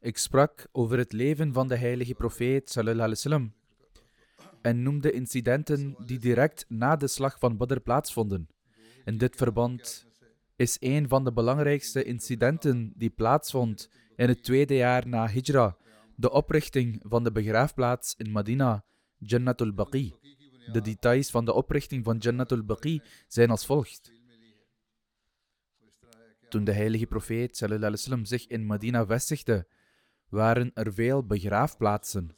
Ik sprak over het leven van de heilige profeet wasallam en noemde incidenten die direct na de slag van Badr plaatsvonden. In dit verband is een van de belangrijkste incidenten die plaatsvond in het tweede jaar na Hijra de oprichting van de begraafplaats in Medina, Jannatul Baqi. De details van de oprichting van Jannatul Baqi zijn als volgt. Toen de heilige profeet wasallam zich in Medina vestigde, waren er veel begraafplaatsen.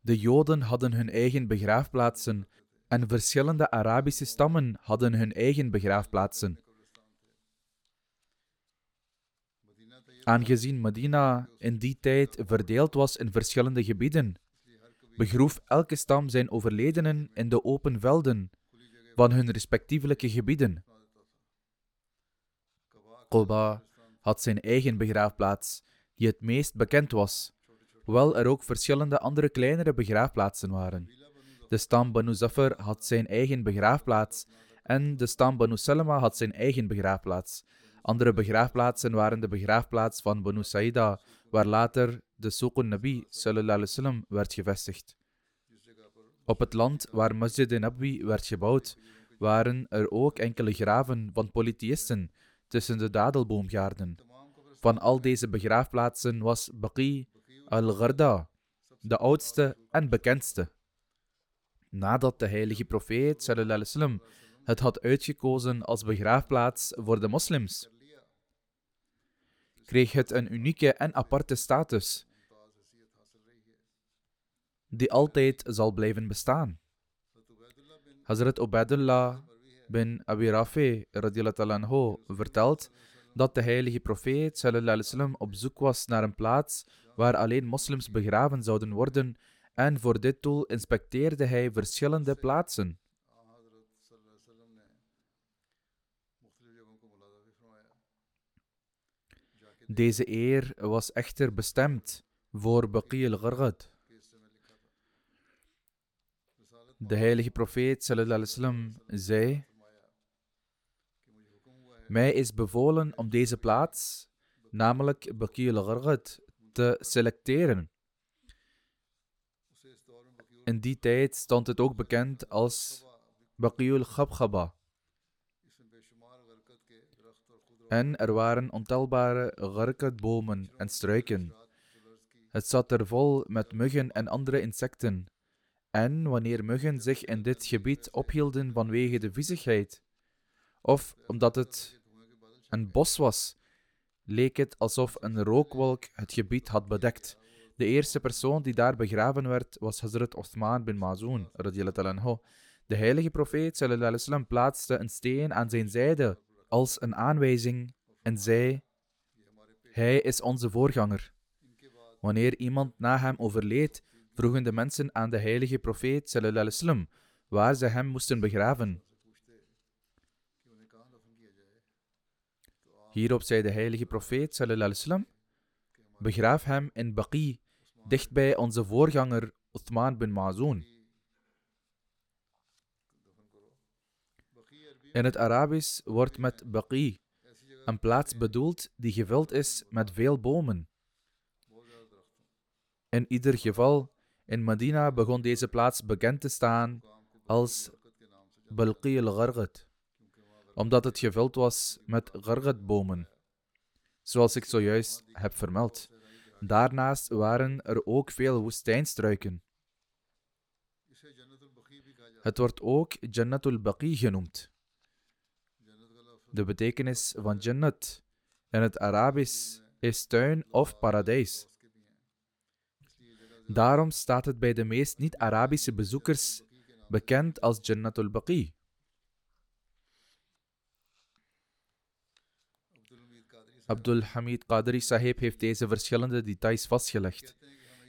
De Joden hadden hun eigen begraafplaatsen en verschillende Arabische stammen hadden hun eigen begraafplaatsen. Aangezien Medina in die tijd verdeeld was in verschillende gebieden, begroef elke stam zijn overledenen in de open velden van hun respectievelijke gebieden. Had zijn eigen begraafplaats, die het meest bekend was, hoewel er ook verschillende andere kleinere begraafplaatsen waren. De stam Banu Zafar had zijn eigen begraafplaats en de stam Banu Salama had zijn eigen begraafplaats. Andere begraafplaatsen waren de begraafplaats van Banu Saida, waar later de Suqun Nabi wasallam werd gevestigd. Op het land waar Masjid Nabi werd gebouwd, waren er ook enkele graven van polytheïsten tussen de dadelboomgaarden. Van al deze begraafplaatsen was Baqi al-Gharda de oudste en bekendste. Nadat de heilige profeet wasallam het had uitgekozen als begraafplaats voor de moslims, kreeg het een unieke en aparte status, die altijd zal blijven bestaan. Hazrat Ubaidullah bin Abi Rafi anhu vertelt dat de heilige profeet wasallam op zoek was naar een plaats waar alleen moslims begraven zouden worden en voor dit doel inspecteerde hij verschillende plaatsen. Deze eer was echter bestemd voor Baqi al-Ghargad. De heilige profeet wasallam zei: Mij is bevolen om deze plaats, namelijk Baqi al-Ghargad, te selecteren. In die tijd stond het ook bekend als Baqiul Khabkhaba. En er waren ontelbare gharkatbomen en struiken. Het zat er vol met muggen en andere insecten. En wanneer muggen zich in dit gebied ophielden vanwege de viezigheid, of omdat het een bos was, leek het alsof een rookwolk het gebied had bedekt. De eerste persoon die daar begraven werd was Hazrat Osman bin Mazoon. De heilige profeet sallam, plaatste een steen aan zijn zijde als een aanwijzing en zei: Hij is onze voorganger. Wanneer iemand na hem overleed, vroegen de mensen aan de heilige profeet sallam, waar ze hem moesten begraven. Hierop zei de heilige profeet sallam, begraaf hem in Baqi, dichtbij onze voorganger Uthman bin Mazoon. In het Arabisch wordt met Baqi een plaats bedoeld die gevuld is met veel bomen. In ieder geval, in Medina begon deze plaats bekend te staan als Balqi al-Ghargat, omdat het gevuld was met gargatbomen, zoals ik zojuist heb vermeld. Daarnaast waren er ook veel woestijnstruiken. Het wordt ook Jannatul Baqi genoemd. De betekenis van Jannat in het Arabisch is tuin of paradijs. Daarom staat het bij de meest niet-Arabische bezoekers bekend als Jannatul Baqi. Abdul Hamid Qadri Sahib heeft deze verschillende details vastgelegd.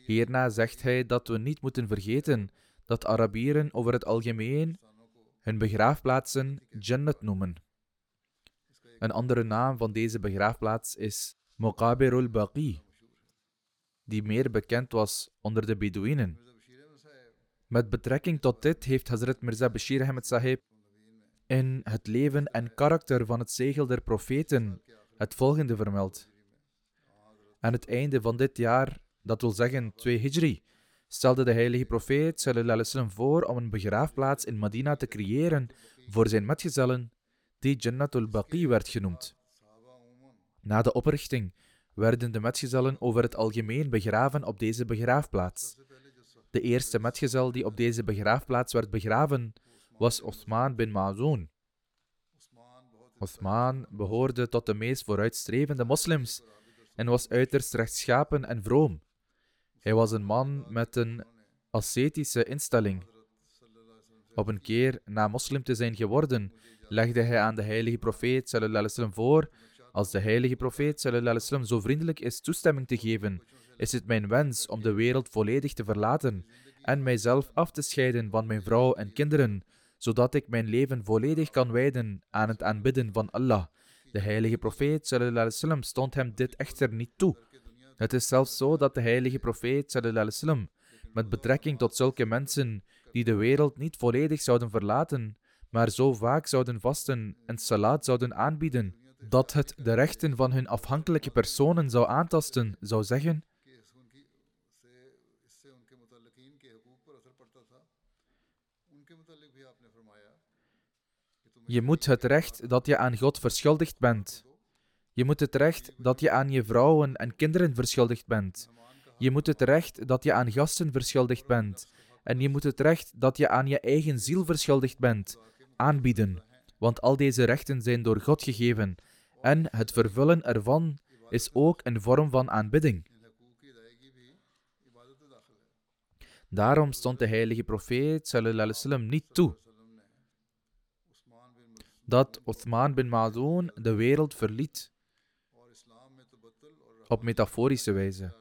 Hierna zegt hij dat we niet moeten vergeten dat Arabieren over het algemeen hun begraafplaatsen Jannat noemen. Een andere naam van deze begraafplaats is Muqabirul Baqi, die meer bekend was onder de Bedouinen. Met betrekking tot dit heeft Hazrat Mirza Bashir Ahmed Sahib in het leven en karakter van het zegel der profeten het volgende vermeld. Aan het einde van dit jaar, dat wil zeggen 2 Hijri, stelde de heilige profeet sallam, voor om een begraafplaats in Medina te creëren voor zijn metgezellen, die Jannatul Baqi werd genoemd. Na de oprichting werden de metgezellen over het algemeen begraven op deze begraafplaats. De eerste metgezel die op deze begraafplaats werd begraven was Osman bin Ma'zoon. Osman behoorde tot de meest vooruitstrevende moslims en was uiterst rechtschapen en vroom. Hij was een man met een ascetische instelling. Op een keer na moslim te zijn geworden, legde hij aan de heilige profeet sallam, voor: Als de heilige profeet sallam, zo vriendelijk is toestemming te geven, is het mijn wens om de wereld volledig te verlaten en mijzelf af te scheiden van mijn vrouw en kinderen, zodat ik mijn leven volledig kan wijden aan het aanbidden van Allah. De heilige profeet sallam, stond hem dit echter niet toe. Het is zelfs zo dat de heilige profeet sallam, met betrekking tot zulke mensen die de wereld niet volledig zouden verlaten, maar zo vaak zouden vasten en salat zouden aanbieden, dat het de rechten van hun afhankelijke personen zou aantasten, zou zeggen Je moet het recht dat je aan God verschuldigd bent. Je moet het recht dat je aan je vrouwen en kinderen verschuldigd bent. Je moet het recht dat je aan gasten verschuldigd bent. En je moet het recht dat je aan je eigen ziel verschuldigd bent aanbieden. Want al deze rechten zijn door God gegeven. En het vervullen ervan is ook een vorm van aanbidding. Daarom stond de heilige profeet sallam, niet toe dat Uthman bin Ma'zoon de wereld verliet op metaforische wijze.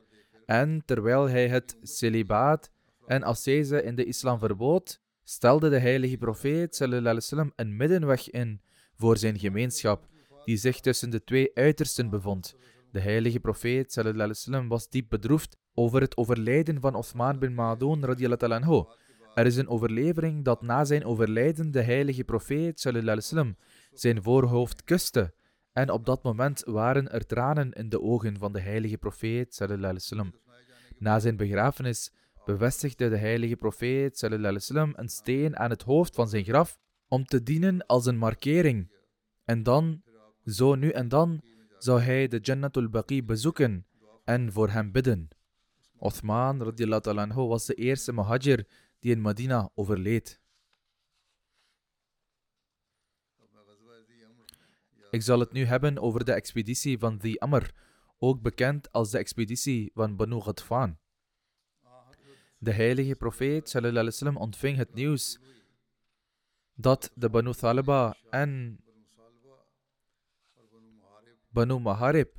En terwijl hij het celibaat en ascese in de islam verbood, stelde de heilige profeet een middenweg in voor zijn gemeenschap, die zich tussen de twee uitersten bevond. De heilige profeet was diep bedroefd over het overlijden van Osman bin Ma'doon anhu. Er is een overlevering dat na zijn overlijden de heilige profeet sallam, zijn voorhoofd kuste en op dat moment waren er tranen in de ogen van de heilige profeet sallam. Na zijn begrafenis bevestigde de heilige profeet sallam, een steen aan het hoofd van zijn graf om te dienen als een markering. En dan, zo nu en dan, zou hij de Jannatul Baqi bezoeken en voor hem bidden. Othman anhu was de eerste Muhajir die in Medina overleed. Ik zal het nu hebben over de expeditie van The Amr, ook bekend als de expeditie van Banu Ghatfan. De heilige profeet sallam, ontving het nieuws dat de Banu Thalaba en Banu Maharib,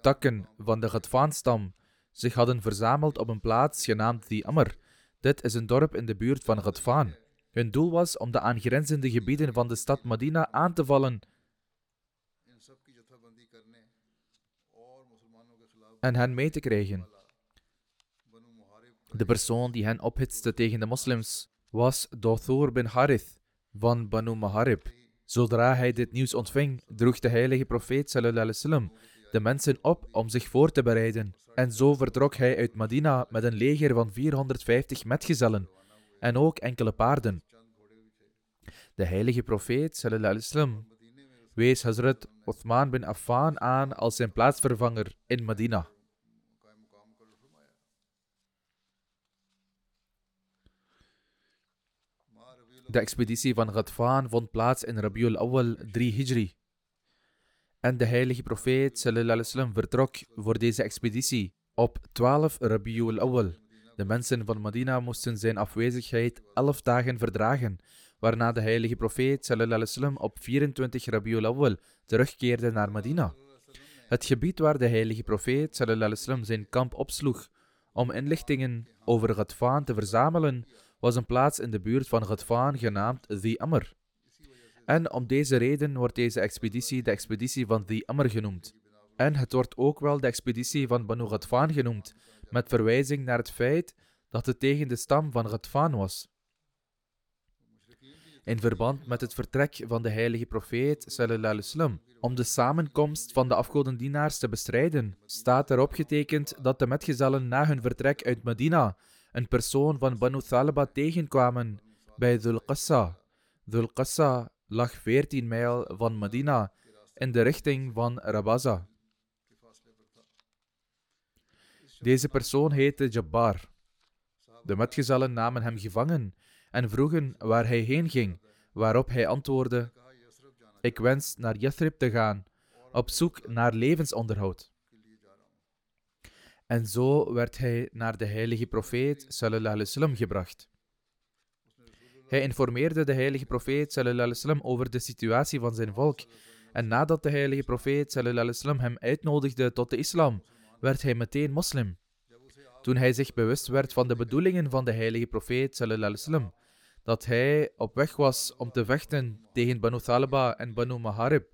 takken van de Ghatfan-stam, zich hadden verzameld op een plaats genaamd The Amr. Dit is een dorp in de buurt van Ghatfan. Hun doel was om de aangrenzende gebieden van de stad Medina aan te vallen en hen mee te krijgen. De persoon die hen ophitste tegen de moslims was Dothor bin Harith van Banu Maharib. Zodra hij dit nieuws ontving, droeg de heilige profeet sallam, de mensen op om zich voor te bereiden. En zo vertrok hij uit Medina met een leger van 450 metgezellen en ook enkele paarden. De heilige profeet sallam, wees Hazrat Uthman bin Affan aan als zijn plaatsvervanger in Medina. De expeditie van Ghatfan vond plaats in Rabiul Awal 3 Hijri. En de heilige profeet sallam, vertrok voor deze expeditie op 12 Rabiul Awal. De mensen van Medina moesten zijn afwezigheid 11 dagen verdragen, waarna de heilige profeet sallam, op 24 Rabiul Awal terugkeerde naar Medina. Het gebied waar de heilige profeet sallam, zijn kamp opsloeg om inlichtingen over Ghatfan te verzamelen, was een plaats in de buurt van Ghatfan genaamd The Amr. En om deze reden wordt deze expeditie de expeditie van The Amr genoemd. En het wordt ook wel de expeditie van Banu Ghatfan genoemd, met verwijzing naar het feit dat het tegen de stam van Ghatfan was. in verband met het vertrek van de heilige profeet sallallahu om de samenkomst van de afgodendienaars te bestrijden, staat erop getekend dat de metgezellen na hun vertrek uit Medina een persoon van Banu Thalaba tegenkwamen bij Dhul Qassa. Dhul Qassa lag 14 mijl van Medina in de richting van Rabaza. Deze persoon heette Jabbar. De metgezellen namen hem gevangen en vroegen waar hij heen ging, waarop hij antwoordde: Ik wens naar Yathrib te gaan, op zoek naar levensonderhoud. En zo werd hij naar de heilige profeet sallallahu gebracht. Hij informeerde de heilige profeet wasallam over de situatie van zijn volk. En nadat de heilige profeet wasallam hem uitnodigde tot de islam, werd hij meteen moslim. Toen hij zich bewust werd van de bedoelingen van de heilige profeet wasallam, dat hij op weg was om te vechten tegen Banu Thalaba en Banu Maharib,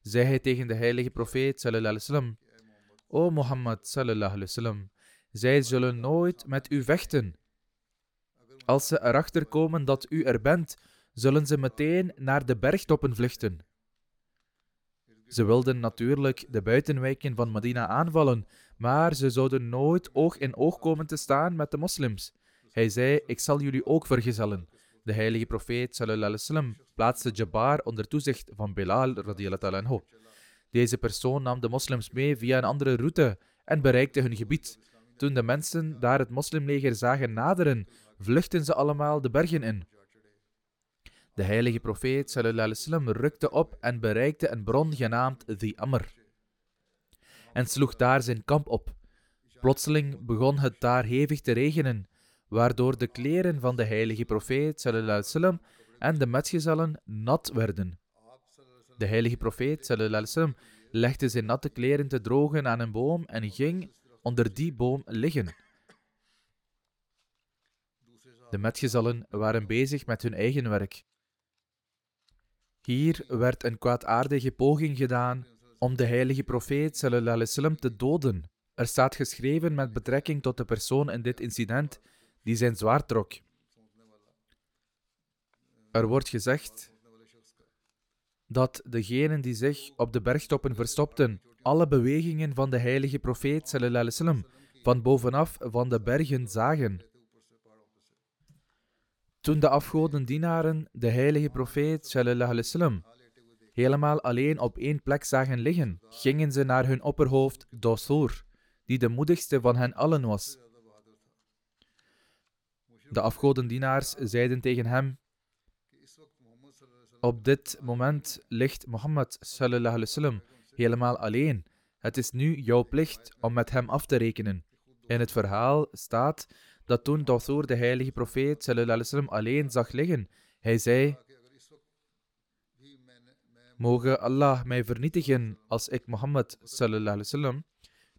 zei hij tegen de heilige profeet wasallam: O Mohammed wasallam, zij zullen nooit met u vechten. Als ze erachter komen dat u er bent, zullen ze meteen naar de bergtoppen vluchten. Ze wilden natuurlijk de buitenwijken van Medina aanvallen, maar ze zouden nooit oog in oog komen te staan met de moslims. Hij zei: Ik zal jullie ook vergezellen. De heilige profeet sallallahu plaatste Jabbar onder toezicht van Bilal radiyallahu anhu. Deze persoon nam de moslims mee via een andere route en bereikte hun gebied. Toen de mensen daar het moslimleger zagen naderen, vluchtten ze allemaal de bergen in. De heilige profeet wasallam rukte op en bereikte een bron genaamd The Amr en sloeg daar zijn kamp op. Plotseling begon het daar hevig te regenen, waardoor de kleren van de heilige profeet wasallam en de metgezellen nat werden. De heilige profeet wasallam legde zijn natte kleren te drogen aan een boom en ging onder die boom liggen. De metgezellen waren bezig met hun eigen werk. Hier werd een kwaadaardige poging gedaan om de heilige profeet sallallahu te doden. Er staat geschreven met betrekking tot de persoon in dit incident die zijn zwaard trok. Er wordt gezegd dat degenen die zich op de bergtoppen verstopten, alle bewegingen van de heilige profeet sallallahu van bovenaf van de bergen zagen. Toen de afgodendienaren de heilige profeet sallallahu alaihi wasallam helemaal alleen op één plek zagen liggen, gingen ze naar hun opperhoofd Dosur, die de moedigste van hen allen was. De afgodendienaars zeiden tegen hem: Op dit moment ligt Mohammed sallallahu helemaal alleen. Het is nu jouw plicht om met hem af te rekenen. In het verhaal staat dat toen Dosur de heilige profeet wasallam alleen zag liggen, hij zei: Mogen Allah mij vernietigen als ik Mohammed wasallam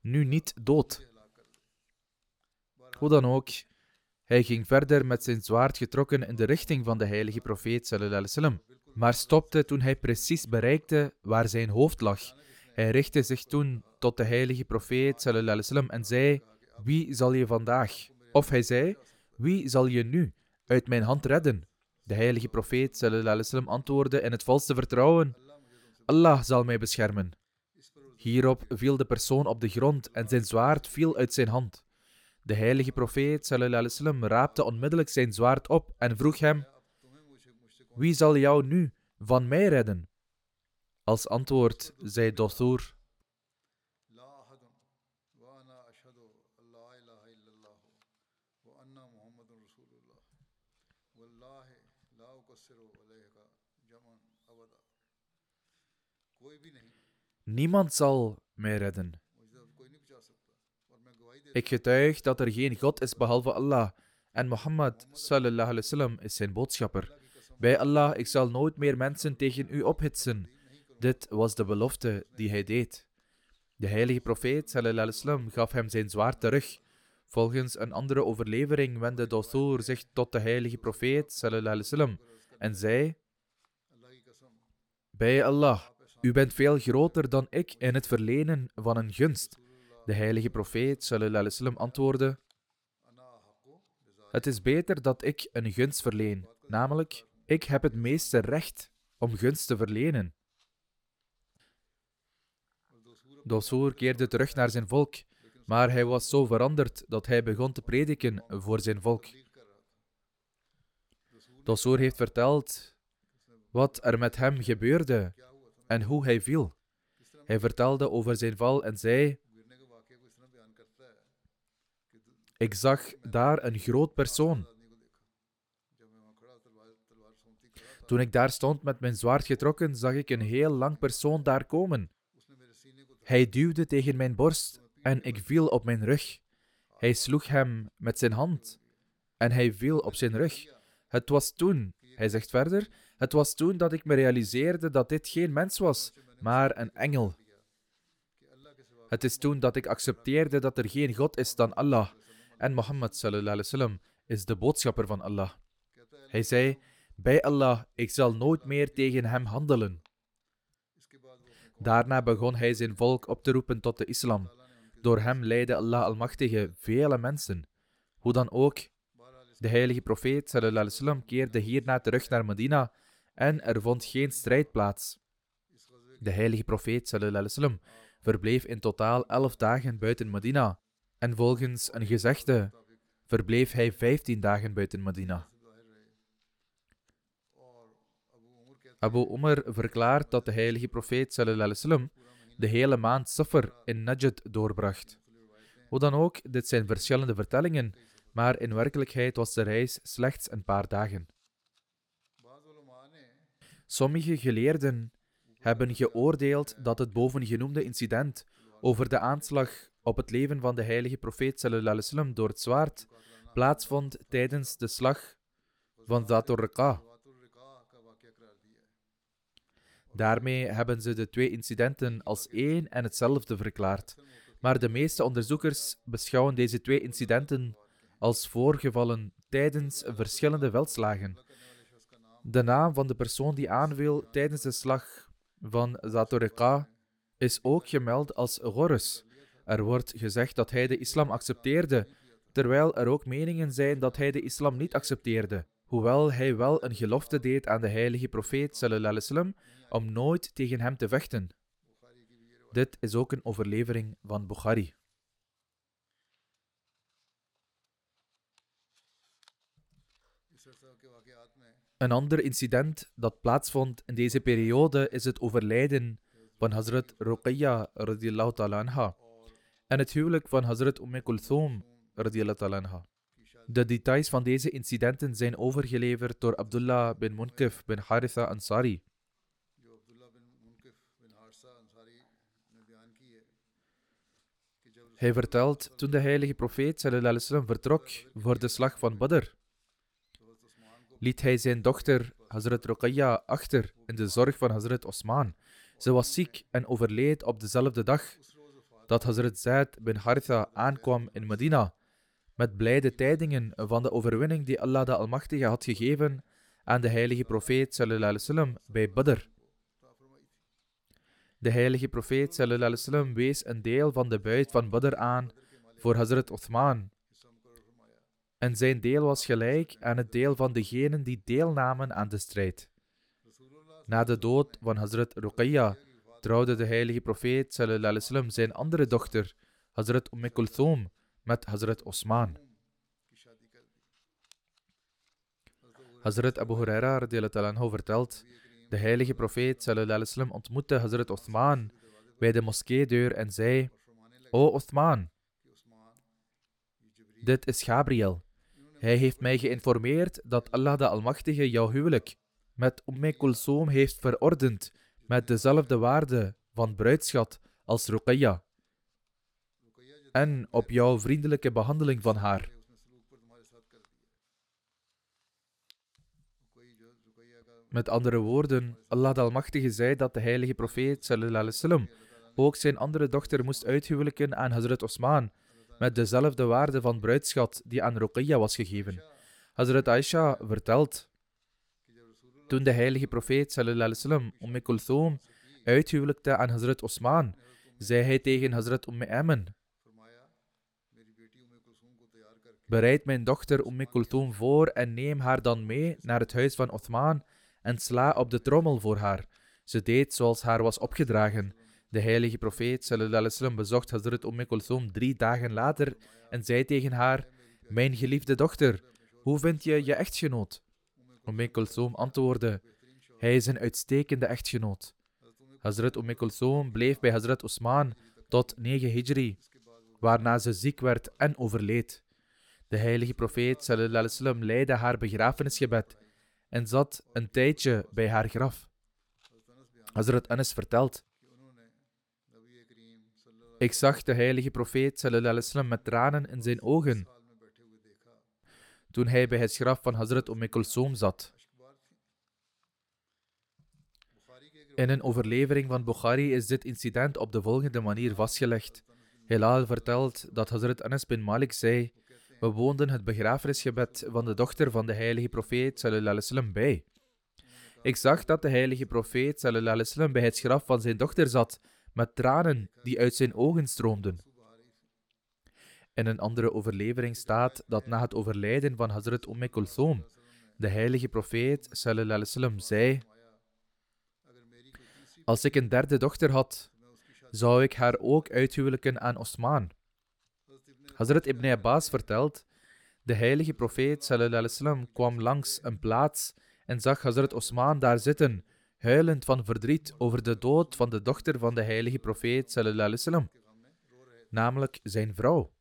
nu niet dood. Hoe dan ook, hij ging verder met zijn zwaard getrokken in de richting van de heilige profeet wasallam, maar stopte toen hij precies bereikte waar zijn hoofd lag. Hij richtte zich toen tot de heilige profeet wasallam en zei: Wie zal je vandaag? Of hij zei: Wie zal je nu uit mijn hand redden? De heilige profeet wasallam antwoordde in het volste vertrouwen: Allah zal mij beschermen. Hierop viel de persoon op de grond en zijn zwaard viel uit zijn hand. De heilige profeet wasallam raapte onmiddellijk zijn zwaard op en vroeg hem: Wie zal jou nu van mij redden? Als antwoord zei Dothur: Niemand zal mij redden. Ik getuig dat er geen God is behalve Allah en Mohammed sallallahu wasallam is zijn boodschapper. Bij Allah, ik zal nooit meer mensen tegen u ophitsen. Dit was de belofte die hij deed. De heilige profeet sallallahu wasallam gaf hem zijn zwaard terug. Volgens een andere overlevering wendde Dothur zich tot de heilige profeet sallallahu wasallam en zei: Bij Allah, u bent veel groter dan ik in het verlenen van een gunst. De heilige profeet sallallahu alaihi antwoordde: Het is beter dat ik een gunst verleen, namelijk Ik heb het meeste recht om gunst te verlenen. Dossoer keerde terug naar zijn volk, maar hij was zo veranderd dat hij begon te prediken voor zijn volk. Dossoer heeft verteld wat er met hem gebeurde en hoe hij viel. Hij vertelde over zijn val en zei: Ik zag daar een groot persoon. Toen ik daar stond met mijn zwaard getrokken, zag ik een heel lang persoon daar komen. Hij duwde tegen mijn borst en ik viel op mijn rug. Hij sloeg hem met zijn hand en hij viel op zijn rug. Het was toen, hij zegt verder, het was toen dat ik me realiseerde dat dit geen mens was, maar een engel. Het is toen dat ik accepteerde dat er geen God is dan Allah en Mohammed alaihi is de boodschapper van Allah. Hij zei: Bij Allah, ik zal nooit meer tegen hem handelen. Daarna begon hij zijn volk op te roepen tot de islam. Door hem leidde Allah Almachtige vele mensen. Hoe dan ook, de heilige profeet alaihi keerde hierna terug naar Medina en er vond geen strijd plaats. De heilige profeet alaihi verbleef in totaal elf dagen buiten Medina en volgens een gezegde verbleef hij vijftien dagen buiten Medina. Abu Umar verklaart dat de heilige profeet sallam, de hele maand Safar in Najd doorbracht. Hoe dan ook, dit zijn verschillende vertellingen, maar in werkelijkheid was de reis slechts een paar dagen. Sommige geleerden hebben geoordeeld dat het bovengenoemde incident over de aanslag op het leven van de heilige profeet sallam, door het zwaard plaatsvond tijdens de slag van Zator. Daarmee hebben ze de twee incidenten als één en hetzelfde verklaard. Maar de meeste onderzoekers beschouwen deze twee incidenten als voorgevallen tijdens verschillende veldslagen. De naam van de persoon die aanviel tijdens de slag van Zatoreka is ook gemeld als Horus. Er wordt gezegd dat hij de islam accepteerde, terwijl er ook meningen zijn dat hij de islam niet accepteerde, hoewel hij wel een gelofte deed aan de heilige profeet sallam, om nooit tegen hem te vechten. Dit is ook een overlevering van Bukhari. Een ander incident dat plaatsvond in deze periode is het overlijden van Hazrat Ruqayya radiyallahu ta'ala en het huwelijk van Hazrat Umm Kulthum radiyallahu ta'ala. De details van deze incidenten zijn overgeleverd door Abdullah bin Munkif bin Haritha Ansari. Hij vertelt, toen de heilige profeet vertrok voor de slag van Badr, liet hij zijn dochter Hazrat Ruqayya achter in de zorg van Hazrat Osman. Ze was ziek en overleed op dezelfde dag dat Hazrat Zaid bin Haritha aankwam in Medina met blijde tijdingen van de overwinning die Allah de Almachtige had gegeven aan de heilige profeet sallam, bij Badr. De heilige profeet sallam, wees een deel van de buit van Badr aan voor Hazrat Uthman. En zijn deel was gelijk aan het deel van degenen die deelnamen aan de strijd. Na de dood van Hazrat Ruqayya trouwde de heilige profeet sallam, zijn andere dochter, Hazrat Umm Kulthum, met Hazrat Osman. Hazrat Abu Huraira vertelt de heilige profeet sallam, ontmoette Hazrat Othman bij de moskeedeur en zei: O Othman, dit is Gabriel. Hij heeft mij geïnformeerd dat Allah de Almachtige jouw huwelijk met Umm Kulsoom heeft verordend met dezelfde waarde van bruidschat als Ruqayya en op jouw vriendelijke behandeling van haar. Met andere woorden, Allah de Almachtige zei dat de heilige profeet sallam, ook zijn andere dochter moest uithuwelijken aan Hazrat Osman, met dezelfde waarde van bruidschat die aan Ruqayya was gegeven. Hazrat Aisha vertelt, toen de heilige profeet sallam, Umm Kulthum uithuwelijkte aan Hazrat Osman, zei hij tegen Hazrat Umm Bereid mijn dochter Umm Kulthum voor en neem haar dan mee naar het huis van Othman en sla op de trommel voor haar. Ze deed zoals haar was opgedragen. De heilige profeet sallam, bezocht Hazrat Umm drie dagen later en zei tegen haar: Mijn geliefde dochter, hoe vind je je echtgenoot? Umm antwoordde: Hij is een uitstekende echtgenoot. Hazrat Umm Kulthum bleef bij Hazrat Osman tot 9 Hijri, waarna ze ziek werd en overleed. De heilige profeet sallam, leidde haar begrafenisgebed en zat een tijdje bij haar graf. Hazrat Anas vertelt ik zag de heilige profeet sallam, met tranen in zijn ogen toen hij bij het graf van Hazrat Umm Kulsoom zat. In een overlevering van Bukhari is dit incident op de volgende manier vastgelegd. Hilal vertelt dat Hazrat Anas bin Malik zei: We woonden het begrafenisgebed van de dochter van de heilige profeet sallam, bij. Ik zag dat de heilige profeet sallam, bij het graf van zijn dochter zat met tranen die uit zijn ogen stroomden. In een andere overlevering staat dat na het overlijden van Hazrat Umm Kulthum, de heilige profeet sallam, zei: Als ik een derde dochter had, zou ik haar ook uithuwelijken aan Osman. Hazrat Ibn Abbas vertelt: De heilige profeet sallam, kwam langs een plaats en zag Hazrat Osman daar zitten huilend van verdriet over de dood van de dochter van de heilige profeet sallam, namelijk zijn vrouw.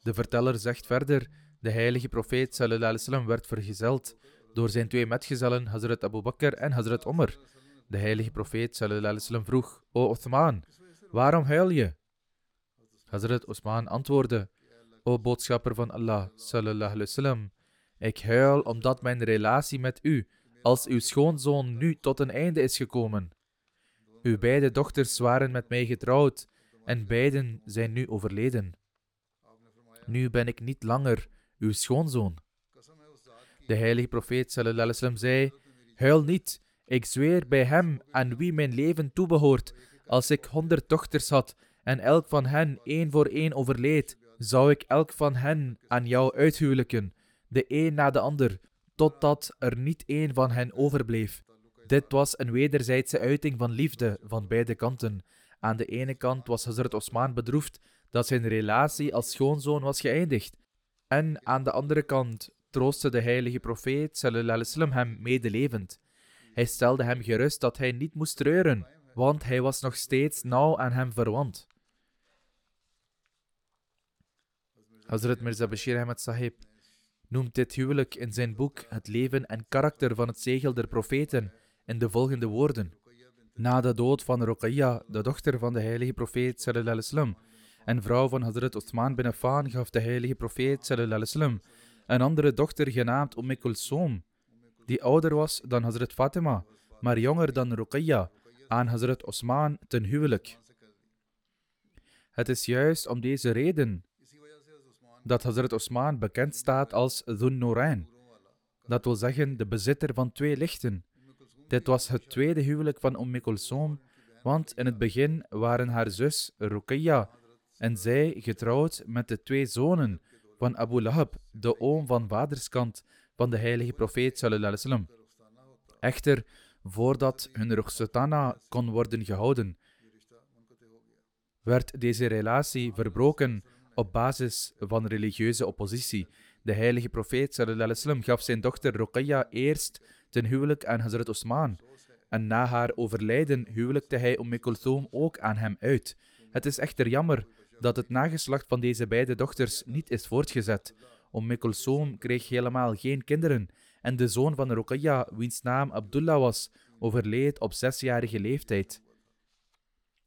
De verteller zegt verder, de heilige profeet sallam, werd vergezeld door zijn twee metgezellen Hazrat Abu Bakr en Hazrat Omar. De heilige profeet sallam, vroeg, O Othman, waarom huil je? Hazrat Osman antwoordde, O boodschapper van Allah sallallahu ik huil omdat mijn relatie met u als uw schoonzoon nu tot een einde is gekomen. Uw beide dochters waren met mij getrouwd en beiden zijn nu overleden. Nu ben ik niet langer uw schoonzoon. De heilige profeet sallam, zei: Huil niet, ik zweer bij hem aan wie mijn leven toebehoort. Als ik honderd dochters had en elk van hen één voor één overleed, zou ik elk van hen aan jou uithuwelijken de een na de ander, totdat er niet één van hen overbleef. Dit was een wederzijdse uiting van liefde van beide kanten. Aan de ene kant was Hazrat Osman bedroefd dat zijn relatie als schoonzoon was geëindigd. En aan de andere kant troostte de heilige profeet sallam, hem medelevend. Hij stelde hem gerust dat hij niet moest treuren, want hij was nog steeds nauw aan hem verwant. Hazrat Mirza Bashir Ahmed Sahib noemt dit huwelijk in zijn boek Het leven en karakter van het zegel der profeten in de volgende woorden. Na de dood van Ruqayya, de dochter van de heilige profeet sallam, en vrouw van Hazrat Uthman bin Affan, gaf de heilige profeet sallam, een andere dochter genaamd Umm Kulsoom, die ouder was dan Hazrat Fatima, maar jonger dan Ruqayya, aan Hazrat Osman ten huwelijk. Het is juist om deze reden dat Hazrat Osman bekend staat als Dhun Norain. Dat wil zeggen de bezitter van twee lichten. Dit was het tweede huwelijk van Umm Kulsoom, want in het begin waren haar zus Ruqayya en zij getrouwd met de twee zonen van Abu Lahab, de oom van vaderskant van de heilige profeet sallallahu Echter, voordat hun rukhsatana kon worden gehouden, werd deze relatie verbroken op basis van religieuze oppositie. De heilige profeet sallam, gaf zijn dochter Ruqayya eerst ten huwelijk aan Hazrat Osman. En na haar overlijden huwelijkte hij Umm Kulthum ook aan hem uit. Het is echter jammer dat het nageslacht van deze beide dochters niet is voortgezet. Umm Kulthum kreeg helemaal geen kinderen en de zoon van Ruqayya, wiens naam Abdullah was, overleed op zesjarige leeftijd.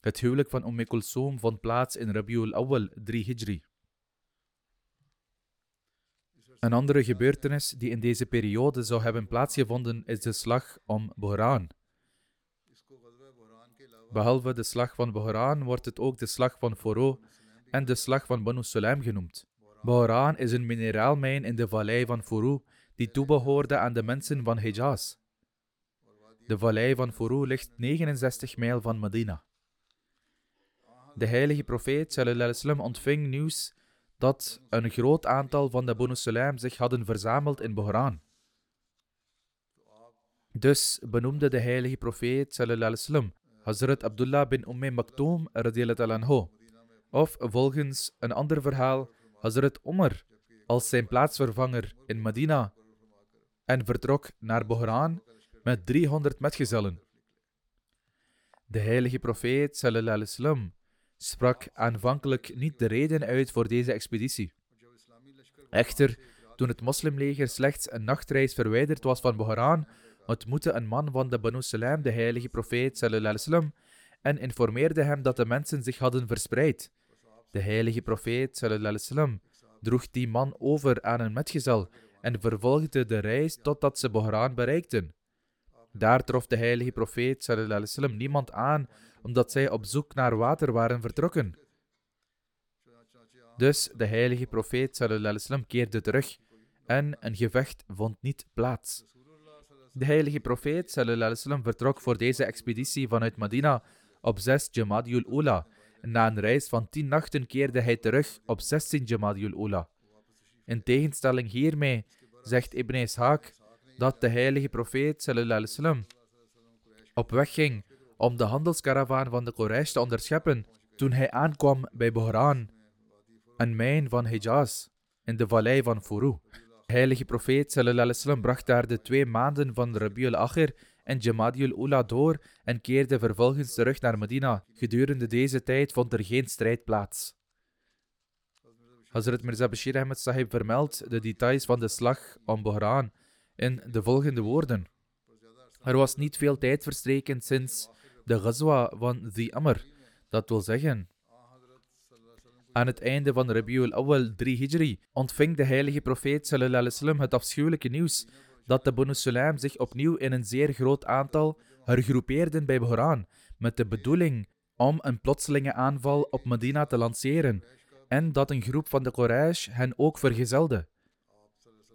Het huwelijk van Umm Kulsoom vond plaats in Rabiul Awal 3 Hijri. Een andere gebeurtenis die in deze periode zou hebben plaatsgevonden is de slag om Bohran. Behalve de slag van Bohran wordt het ook de slag van Foro en de slag van Banu Sulaim genoemd. Bohran is een mineraalmijn in de vallei van Furu die toebehoorde aan de mensen van Hijaz. De vallei van Furu ligt 69 mijl van Medina. De heilige profeet wasallam ontving nieuws dat een groot aantal van de Banu Sulaim zich hadden verzameld in Bohran. Dus benoemde de heilige profeet wasallam Hazrat Abdullah bin Umm Maktoum anhu. Of volgens een ander verhaal Hazrat Umar als zijn plaatsvervanger in Medina en vertrok naar Bohran met 300 metgezellen. De heilige profeet sallallahu alaihi wasallam sprak aanvankelijk niet de reden uit voor deze expeditie. Echter, toen het moslimleger slechts een nachtreis verwijderd was van Bohran, ontmoette een man van de Banu Sulaim de heilige profeet wasallam en informeerde hem dat de mensen zich hadden verspreid. De heilige profeet wasallam droeg die man over aan een metgezel en vervolgde de reis totdat ze Bohran bereikten. Daar trof de heilige profeet sallallahu niemand aan omdat zij op zoek naar water waren vertrokken. Dus de heilige profeet sallallahu keerde terug en een gevecht vond niet plaats. De heilige profeet sallallahu vertrok voor deze expeditie vanuit Medina op 6 Jamadiul Ula. Na een reis van 10 nachten keerde hij terug op 16 Jamadiul Ula. In tegenstelling hiermee zegt Ibn Ishaq dat de heilige profeet sallallahu op weg ging om de handelskaravaan van de Quraysh te onderscheppen toen hij aankwam bij Bohran, een mijn van Hijaz, in de vallei van Furu. De heilige profeet sallallahu bracht daar de twee maanden van Rabiul Akhir en Jamadiul Ula door en keerde vervolgens terug naar Medina. Gedurende deze tijd vond er geen strijd plaats. Hazrat Mirza Bashir Ahmed Sahib vermeldt de details van de slag om Bohran in de volgende woorden. Er was niet veel tijd verstreken sinds de Ghazwa van The Amr, dat wil zeggen. Aan het einde van Rabiul Awal 3 Hijri ontving de heilige profeet wasallam het afschuwelijke nieuws dat de Banu Sulaim zich opnieuw in een zeer groot aantal hergroepeerden bij Bohran met de bedoeling om een plotselinge aanval op Medina te lanceren en dat een groep van de Quraysh hen ook vergezelde.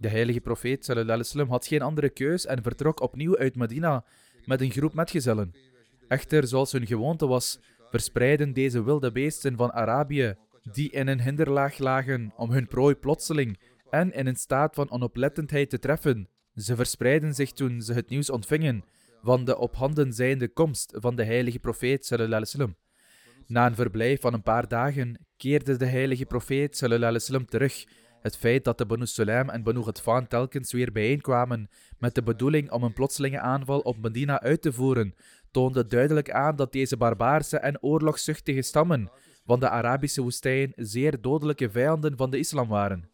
De heilige profeet wasallam had geen andere keus en vertrok opnieuw uit Medina met een groep metgezellen. Echter, zoals hun gewoonte was, verspreidden deze wilde beesten van Arabië, die in een hinderlaag lagen om hun prooi plotseling en in een staat van onoplettendheid te treffen. Ze verspreidden zich toen ze het nieuws ontvingen van de op handen zijnde komst van de heilige profeet wasallam. Na een verblijf van een paar dagen keerde de heilige profeet wasallam terug. Het feit dat de Banu Sulaim en Banu Ghatfan telkens weer bijeenkwamen met de bedoeling om een plotselinge aanval op Medina uit te voeren, toonde duidelijk aan dat deze barbaarse en oorlogszuchtige stammen van de Arabische woestijn zeer dodelijke vijanden van de islam waren.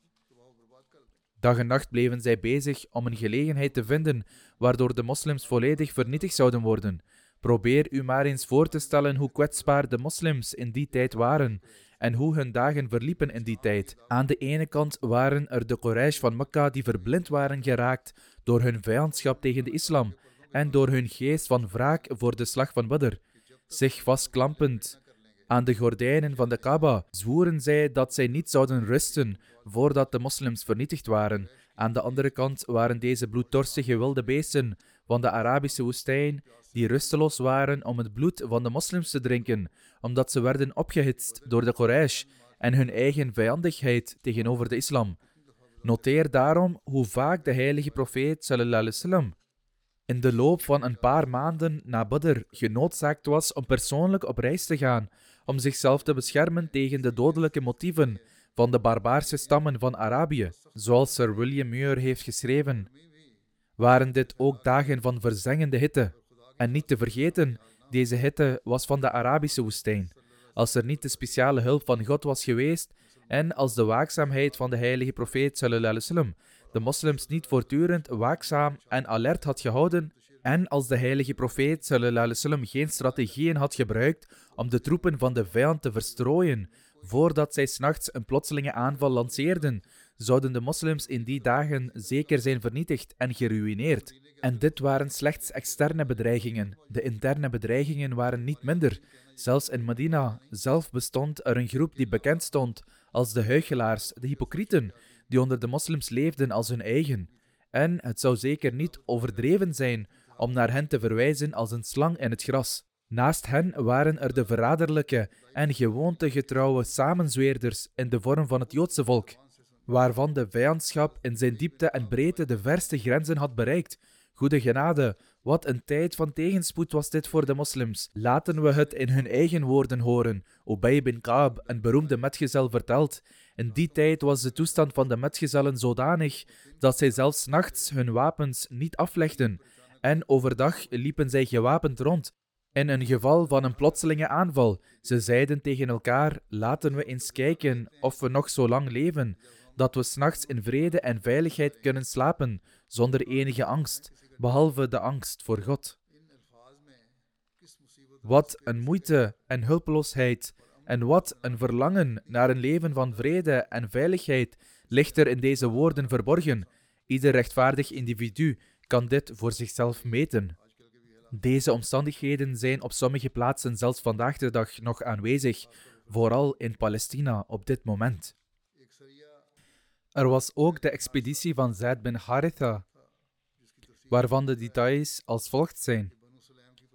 Dag en nacht bleven zij bezig om een gelegenheid te vinden waardoor de moslims volledig vernietigd zouden worden. Probeer u maar eens voor te stellen hoe kwetsbaar de moslims in die tijd waren en hoe hun dagen verliepen in die tijd. Aan de ene kant waren er de Quraysh van Mekka die verblind waren geraakt door hun vijandschap tegen de islam en door hun geest van wraak voor de slag van Badr. Zich vastklampend aan de gordijnen van de Kaaba zwoeren zij dat zij niet zouden rusten voordat de moslims vernietigd waren. Aan de andere kant waren deze bloeddorstige wilde beesten van de Arabische woestijn die rusteloos waren om het bloed van de moslims te drinken, omdat ze werden opgehitst door de Quraysh en hun eigen vijandigheid tegenover de islam. Noteer daarom hoe vaak de heilige profeet wasallam in de loop van een paar maanden na Badr genoodzaakt was om persoonlijk op reis te gaan om zichzelf te beschermen tegen de dodelijke motieven van de barbaarse stammen van Arabië. Zoals Sir William Muir heeft geschreven, waren dit ook dagen van verzengende hitte. En niet te vergeten, deze hitte was van de Arabische woestijn. Als er niet de speciale hulp van God was geweest en als de waakzaamheid van de heilige profeet wasallam de moslims niet voortdurend waakzaam en alert had gehouden en als de heilige profeet wasallam geen strategieën had gebruikt om de troepen van de vijand te verstrooien voordat zij s'nachts een plotselinge aanval lanceerden, zouden de moslims in die dagen zeker zijn vernietigd en geruïneerd. En dit waren slechts externe bedreigingen. De interne bedreigingen waren niet minder. Zelfs in Medina zelf bestond er een groep die bekend stond als de huichelaars, de hypocrieten, die onder de moslims leefden als hun eigen. En het zou zeker niet overdreven zijn om naar hen te verwijzen als een slang in het gras. Naast hen waren er de verraderlijke en gewoontegetrouwe samenzweerders in de vorm van het Joodse volk, waarvan de vijandschap in zijn diepte en breedte de verste grenzen had bereikt. Goede genade, wat een tijd van tegenspoed was dit voor de moslims. Laten we het in hun eigen woorden horen. Ubay bin Kaab, een beroemde metgezel, vertelt: In die tijd was de toestand van de metgezellen zodanig dat zij zelfs nachts hun wapens niet aflegden, en overdag liepen zij gewapend rond. In een geval van een plotselinge aanval, ze zeiden tegen elkaar: Laten we eens kijken of we nog zo lang leven, dat we s'nachts in vrede en veiligheid kunnen slapen, zonder enige angst, behalve de angst voor God. Wat een moeite en hulpeloosheid en wat een verlangen naar een leven van vrede en veiligheid ligt er in deze woorden verborgen. Ieder rechtvaardig individu kan dit voor zichzelf meten. Deze omstandigheden zijn op sommige plaatsen zelfs vandaag de dag nog aanwezig, vooral in Palestina op dit moment. Er was ook de expeditie van Zaid bin Haritha, waarvan de details als volgt zijn.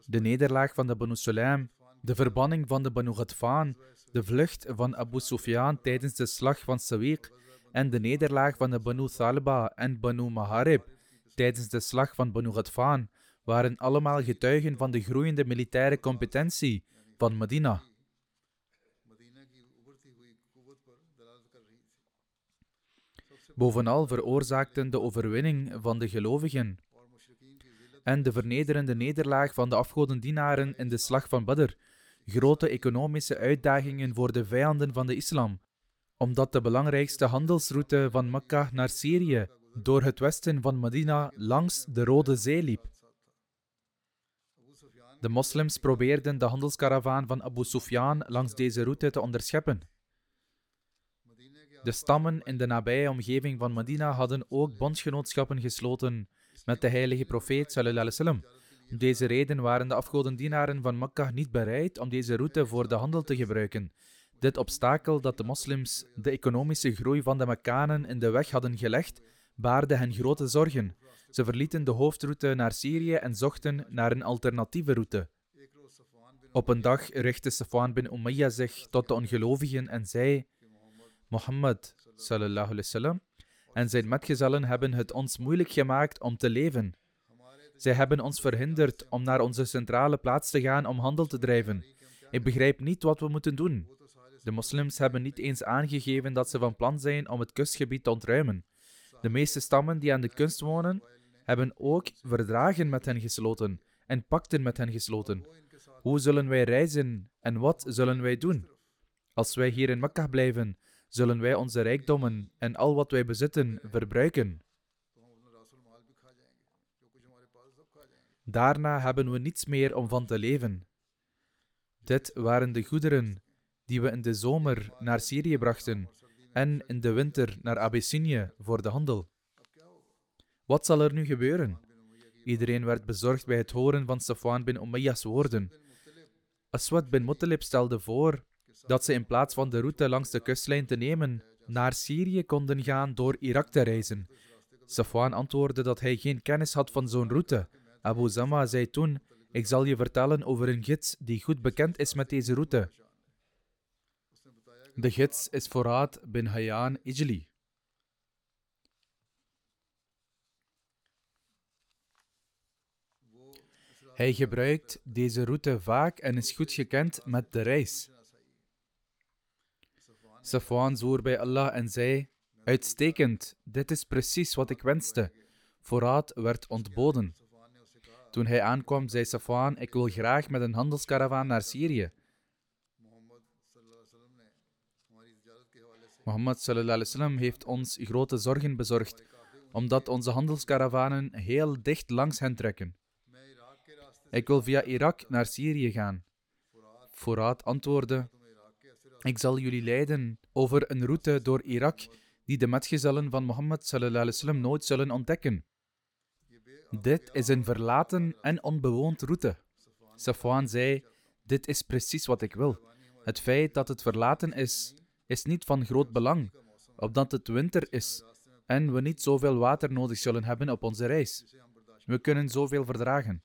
De nederlaag van de Banu Sulaim, de verbanning van de Banu Ghatfan, de vlucht van Abu Sufyan tijdens de slag van Sawiq en de nederlaag van de Banu Thalba en Banu Maharib tijdens de slag van Banu Ghatfan waren allemaal getuigen van de groeiende militaire competentie van Medina. Bovenal veroorzaakten de overwinning van de gelovigen en de vernederende nederlaag van de afgodendienaren in de slag van Badr grote economische uitdagingen voor de vijanden van de islam, omdat de belangrijkste handelsroute van Mekka naar Syrië door het westen van Medina langs de Rode Zee liep. De moslims probeerden de handelskaravaan van Abu Sufyan langs deze route te onderscheppen. De stammen in de nabije omgeving van Medina hadden ook bondsgenootschappen gesloten met de heilige profeet sallam. Om deze reden waren de afgodendienaren van Mekka niet bereid om deze route voor de handel te gebruiken. Dit obstakel dat de moslims de economische groei van de Mekkanen in de weg hadden gelegd, baarde hen grote zorgen. Ze verlieten de hoofdroute naar Syrië en zochten naar een alternatieve route. Op een dag richtte Safwan bin Umayyah zich tot de ongelovigen en zei: Mohammed sallallahu wasallam en zijn metgezellen hebben het ons moeilijk gemaakt om te leven. Zij hebben ons verhinderd om naar onze centrale plaats te gaan om handel te drijven. Ik begrijp niet wat we moeten doen. De moslims hebben niet eens aangegeven dat ze van plan zijn om het kustgebied te ontruimen. De meeste stammen die aan de kust wonen, hebben ook verdragen met hen gesloten en pakten met hen gesloten. Hoe zullen wij reizen en wat zullen wij doen? Als wij hier in Mekka blijven, zullen wij onze rijkdommen en al wat wij bezitten verbruiken. Daarna hebben we niets meer om van te leven. Dit waren de goederen die we in de zomer naar Syrië brachten en in de winter naar Abyssinië voor de handel. Wat zal er nu gebeuren? Iedereen werd bezorgd bij het horen van Safwan bin Umayyah's woorden. Aswad bin Muttalib stelde voor dat ze in plaats van de route langs de kustlijn te nemen, naar Syrië konden gaan door Irak te reizen. Safwan antwoordde dat hij geen kennis had van zo'n route. Abu Zama zei toen: Ik zal je vertellen over een gids die goed bekend is met deze route. De gids is Forat bin Hayyan Ijli. Hij gebruikt deze route vaak en is goed gekend met de reis. Safwan zwoer bij Allah en zei: Uitstekend, dit is precies wat ik wenste. Voorraad werd ontboden. Toen hij aankwam, zei Safwan: Ik wil graag met een handelskaravaan naar Syrië. Mohammed sallam heeft ons grote zorgen bezorgd, omdat onze handelskaravanen heel dicht langs hen trekken. Ik wil via Irak naar Syrië gaan. Voorraad antwoordde: Ik zal jullie leiden over een route door Irak die de metgezellen van Mohammed sallam nooit zullen ontdekken. Dit is een verlaten en onbewoond route. Safwan zei: Dit is precies wat ik wil. Het feit dat het verlaten is, is niet van groot belang, opdat het winter is en we niet zoveel water nodig zullen hebben op onze reis. We kunnen zoveel verdragen.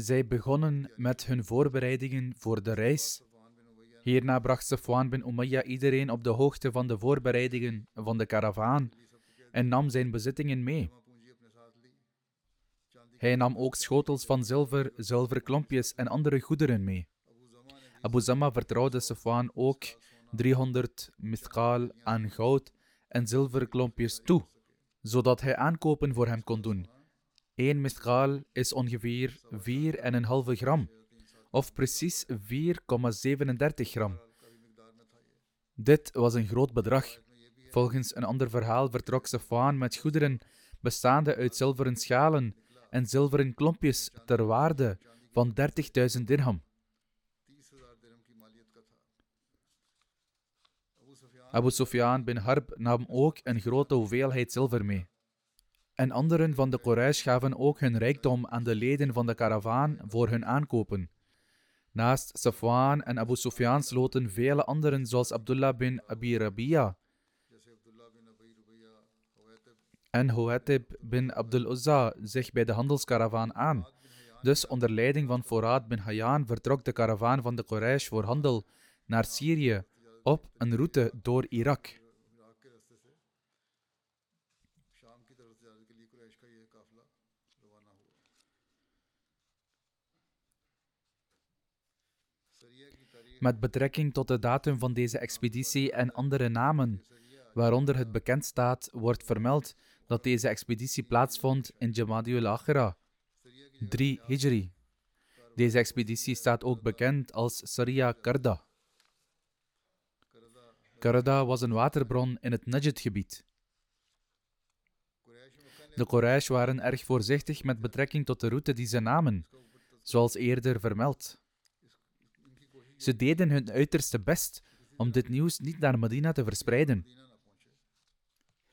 Zij begonnen met hun voorbereidingen voor de reis. Hierna bracht Safwan bin Umayya iedereen op de hoogte van de voorbereidingen van de karavaan en nam zijn bezittingen mee. Hij nam ook schotels van zilver, zilverklompjes en andere goederen mee. Abu Zama vertrouwde Safwan ook 300 mithqal aan goud en zilverklompjes toe, zodat hij aankopen voor hem kon doen. Eén mithqal is ongeveer 4,5 gram, of precies 4,37 gram. Dit was een groot bedrag. Volgens een ander verhaal vertrok Safwan met goederen bestaande uit zilveren schalen en zilveren klompjes ter waarde van 30.000 dirham. Abu Sufyan bin Harb nam ook een grote hoeveelheid zilver mee. En anderen van de Quraysh gaven ook hun rijkdom aan de leden van de karavaan voor hun aankopen. Naast Safwan en Abu Sufyan sloten vele anderen zoals Abdullah bin Abi Rabia en Huatib bin Abdul Uzza zich bij de handelskaravaan aan. Dus onder leiding van Forad bin Hayyan vertrok de karavaan van de Quraysh voor handel naar Syrië op een route door Irak. Met betrekking tot de datum van deze expeditie en andere namen, waaronder het bekend staat, wordt vermeld dat deze expeditie plaatsvond in Jamadiul Akhira, 3 Hijri. Deze expeditie staat ook bekend als Saria Karda. Karada was een waterbron in het Najd-gebied. De Quraysh waren erg voorzichtig met betrekking tot de route die ze namen, zoals eerder vermeld. Ze deden hun uiterste best om dit nieuws niet naar Medina te verspreiden.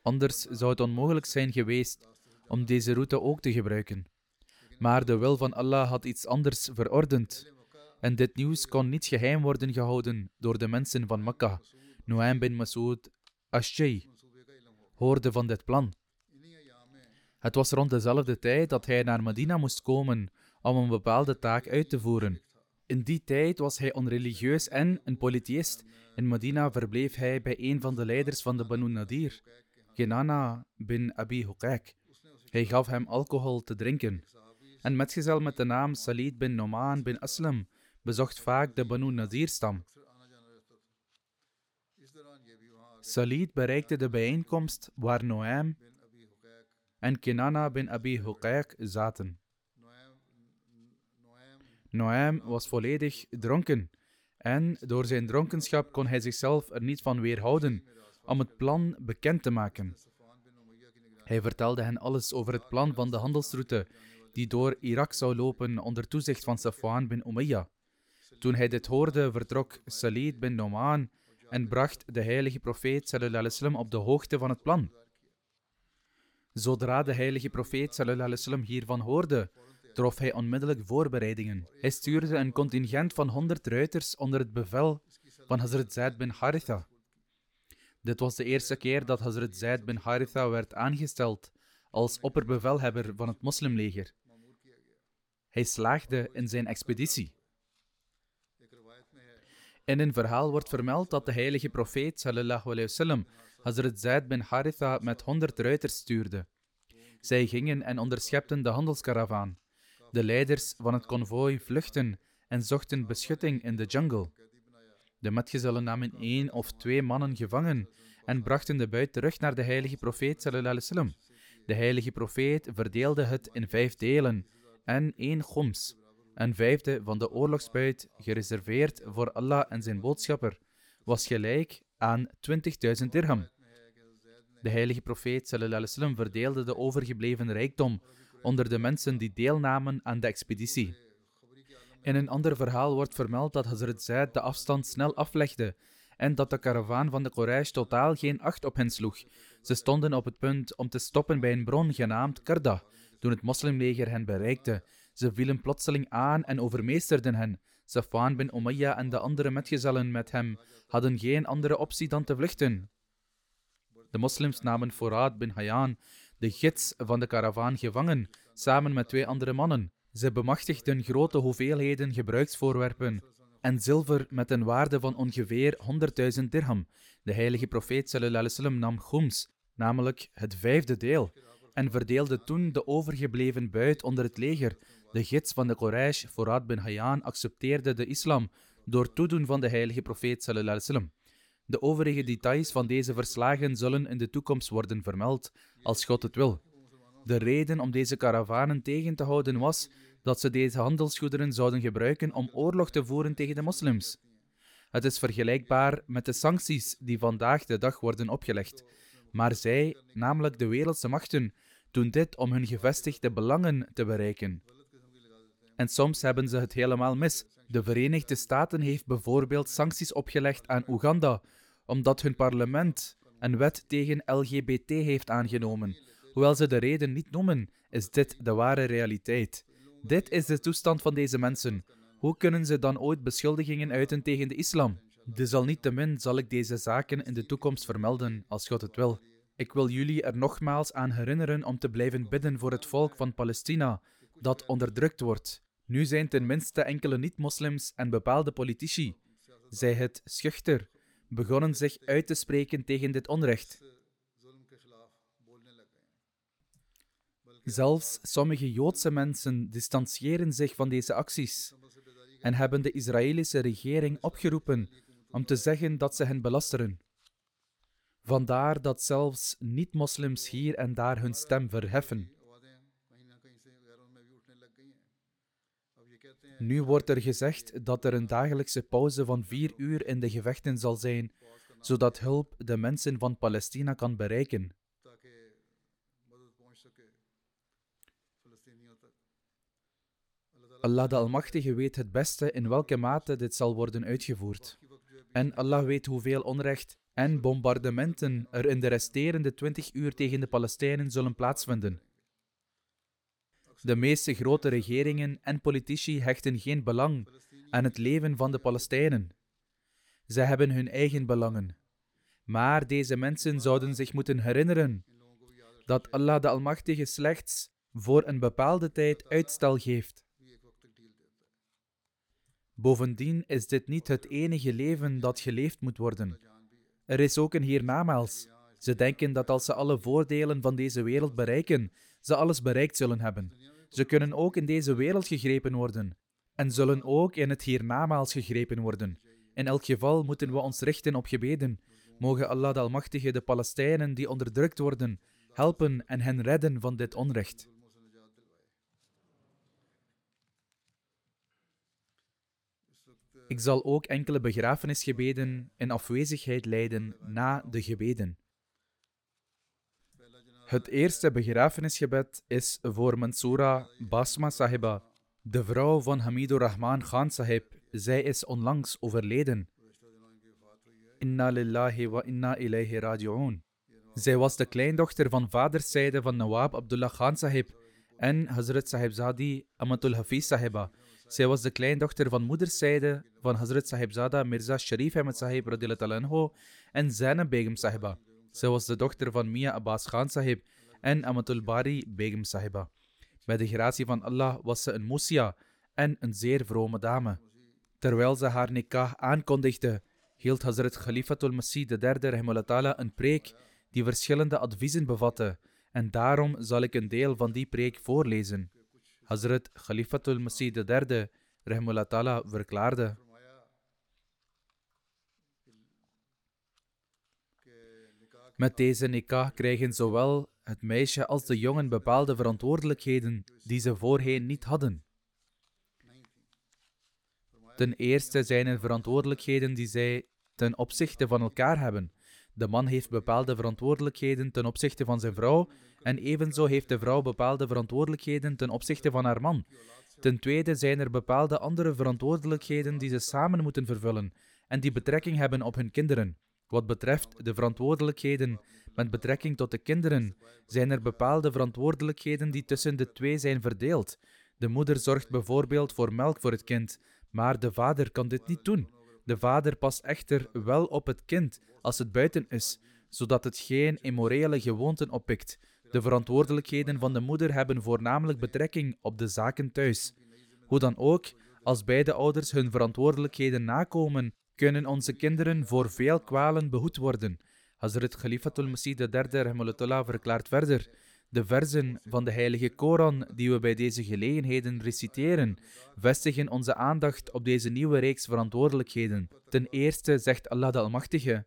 Anders zou het onmogelijk zijn geweest om deze route ook te gebruiken. Maar de wil van Allah had iets anders verordend. En dit nieuws kon niet geheim worden gehouden door de mensen van Mekka. Nuaym bin Masoud Ashjay hoorde van dit plan. Het was rond dezelfde tijd dat hij naar Medina moest komen om een bepaalde taak uit te voeren. In die tijd was hij onreligieus en een polytheïst. In Medina verbleef hij bij een van de leiders van de Banu Nadir, Genana bin Abi Huqaq. Hij gaf hem alcohol te drinken. En metgezel met de naam Salid bin Noman bin Aslam bezocht vaak de Banu Nadir-stam. Salid bereikte de bijeenkomst waar Noam en Kenana bin Abi Huqaq zaten. Noam was volledig dronken en door zijn dronkenschap kon hij zichzelf er niet van weerhouden om het plan bekend te maken. Hij vertelde hen alles over het plan van de handelsroute die door Irak zou lopen onder toezicht van Safwan bin Umayyah. Toen hij dit hoorde, vertrok Salid bin Noman en bracht de heilige profeet sallam, op de hoogte van het plan. Zodra de heilige profeet sallam, hiervan hoorde, trof hij onmiddellijk voorbereidingen. Hij stuurde een contingent van 100 ruiters onder het bevel van Hazrat Zaid bin Haritha. Dit was de eerste keer dat Hazrat Zaid bin Haritha werd aangesteld als opperbevelhebber van het moslimleger. Hij slaagde in zijn expeditie. In een verhaal wordt vermeld dat de heilige profeet sallallahu alayhi wasallam Hazrat Zaid bin Haritha met honderd ruiters stuurde. Zij gingen en onderschepten de handelskaravaan. De leiders van het konvooi vluchtten en zochten beschutting in de jungle. De metgezellen namen één of twee mannen gevangen en brachten de buit terug naar de heilige profeet sallallahu. De heilige profeet verdeelde het in vijf delen en één goms een vijfde van de oorlogsbuit, gereserveerd voor Allah en zijn boodschapper, was gelijk aan 20.000 dirham. De heilige profeet verdeelde de overgebleven rijkdom onder de mensen die deelnamen aan de expeditie. In een ander verhaal wordt vermeld dat Hazrat Zaid de afstand snel aflegde en dat de karavaan van de Quraysh totaal geen acht op hen sloeg. Ze stonden op het punt om te stoppen bij een bron genaamd Karda, toen het moslimleger hen bereikte ze vielen plotseling aan en overmeesterden hen. Safwan bin Umayya en de andere metgezellen met hem hadden geen andere optie dan te vluchten. De moslims namen Forad bin Hayyan, de gids van de karavaan, gevangen, samen met twee andere mannen. Ze bemachtigden grote hoeveelheden gebruiksvoorwerpen en zilver met een waarde van ongeveer 100.000 dirham. De heilige profeet wasallam nam khums, namelijk het vijfde deel, en verdeelde toen de overgebleven buit onder het leger. De gids van de Quraysh, Furad bin Hayyan, accepteerde de islam door toedoen van de heilige profeet wasallam. De overige details van deze verslagen zullen in de toekomst worden vermeld, als God het wil. De reden om deze karavanen tegen te houden was dat ze deze handelsgoederen zouden gebruiken om oorlog te voeren tegen de moslims. Het is vergelijkbaar met de sancties die vandaag de dag worden opgelegd. Maar zij, namelijk de wereldse machten, doen dit om hun gevestigde belangen te bereiken. En soms hebben ze het helemaal mis. De Verenigde Staten heeft bijvoorbeeld sancties opgelegd aan Oeganda, omdat hun parlement een wet tegen LGBT heeft aangenomen. Hoewel ze de reden niet noemen, is dit de ware realiteit. Dit is de toestand van deze mensen. Hoe kunnen ze dan ooit beschuldigingen uiten tegen de islam? Desalniettemin zal ik deze zaken in de toekomst vermelden, als God het wil. Ik wil jullie er nogmaals aan herinneren om te blijven bidden voor het volk van Palestina, dat onderdrukt wordt. Nu zijn tenminste enkele niet-moslims en bepaalde politici, zij het schuchter, begonnen zich uit te spreken tegen dit onrecht. Zelfs sommige Joodse mensen distancieren zich van deze acties en hebben de Israëlische regering opgeroepen om te zeggen dat ze hen belasteren. Vandaar dat zelfs niet-moslims hier en daar hun stem verheffen. Nu wordt er gezegd dat er een dagelijkse pauze van vier uur in de gevechten zal zijn, zodat hulp de mensen van Palestina kan bereiken. Allah de Almachtige weet het beste in welke mate dit zal worden uitgevoerd. En Allah weet hoeveel onrecht en bombardementen er in de resterende 20 uur tegen de Palestijnen zullen plaatsvinden. De meeste grote regeringen en politici hechten geen belang aan het leven van de Palestijnen. Zij hebben hun eigen belangen. Maar deze mensen zouden zich moeten herinneren dat Allah de Almachtige slechts voor een bepaalde tijd uitstel geeft. Bovendien is dit niet het enige leven dat geleefd moet worden. Er is ook een hiernamaals. Ze denken dat als ze alle voordelen van deze wereld bereiken, ze alles bereikt zullen hebben. Ze kunnen ook in deze wereld gegrepen worden en zullen ook in het hiernamaals gegrepen worden. In elk geval moeten we ons richten op gebeden. Mogen Allah de Almachtige de Palestijnen die onderdrukt worden helpen en hen redden van dit onrecht. Ik zal ook enkele begrafenisgebeden in afwezigheid leiden na de gebeden. Het eerste begrafenisgebed is voor Mansoura Basma Sahiba, de vrouw van Hamidur Rahman Khan Sahib. Zij is onlangs overleden. Inna lillahi wa inna ilayhi raji'un. Zij was de kleindochter van vaderszijde van Nawab Abdullah Khan Sahib en Hazrat Sahib Zadi Amatul Hafiz Sahiba. Zij was de kleindochter van moederszijde van Hazrat Sahib Zada Mirza Sharif Ahmed Sahib anhu en Zainab Begum Sahiba. Zij was de dochter van Mia Abbas Khan Sahib en Amatul Bari Begum Sahiba. Bij de gratie van Allah was ze een musia en een zeer vrome dame. Terwijl ze haar nikah aankondigde, hield Hazrat Khalifatul Masih III een preek die verschillende adviezen bevatte en daarom zal ik een deel van die preek voorlezen. Hazrat Khalifatul Masih III Ta'ala verklaarde Met deze nikah krijgen zowel het meisje als de jongen bepaalde verantwoordelijkheden die ze voorheen niet hadden. Ten eerste zijn er verantwoordelijkheden die zij ten opzichte van elkaar hebben. De man heeft bepaalde verantwoordelijkheden ten opzichte van zijn vrouw en evenzo heeft de vrouw bepaalde verantwoordelijkheden ten opzichte van haar man. Ten tweede zijn er bepaalde andere verantwoordelijkheden die ze samen moeten vervullen en die betrekking hebben op hun kinderen. Wat betreft de verantwoordelijkheden met betrekking tot de kinderen, zijn er bepaalde verantwoordelijkheden die tussen de twee zijn verdeeld. De moeder zorgt bijvoorbeeld voor melk voor het kind, maar de vader kan dit niet doen. De vader past echter wel op het kind als het buiten is, zodat het geen immorele gewoonten oppikt. De verantwoordelijkheden van de moeder hebben voornamelijk betrekking op de zaken thuis. Hoe dan ook, als beide ouders hun verantwoordelijkheden nakomen, kunnen onze kinderen voor veel kwalen behoed worden. Hazrat Khalifatul Masih III verklaart verder. De verzen van de heilige Koran die we bij deze gelegenheden reciteren, vestigen onze aandacht op deze nieuwe reeks verantwoordelijkheden. Ten eerste zegt Allah de Almachtige: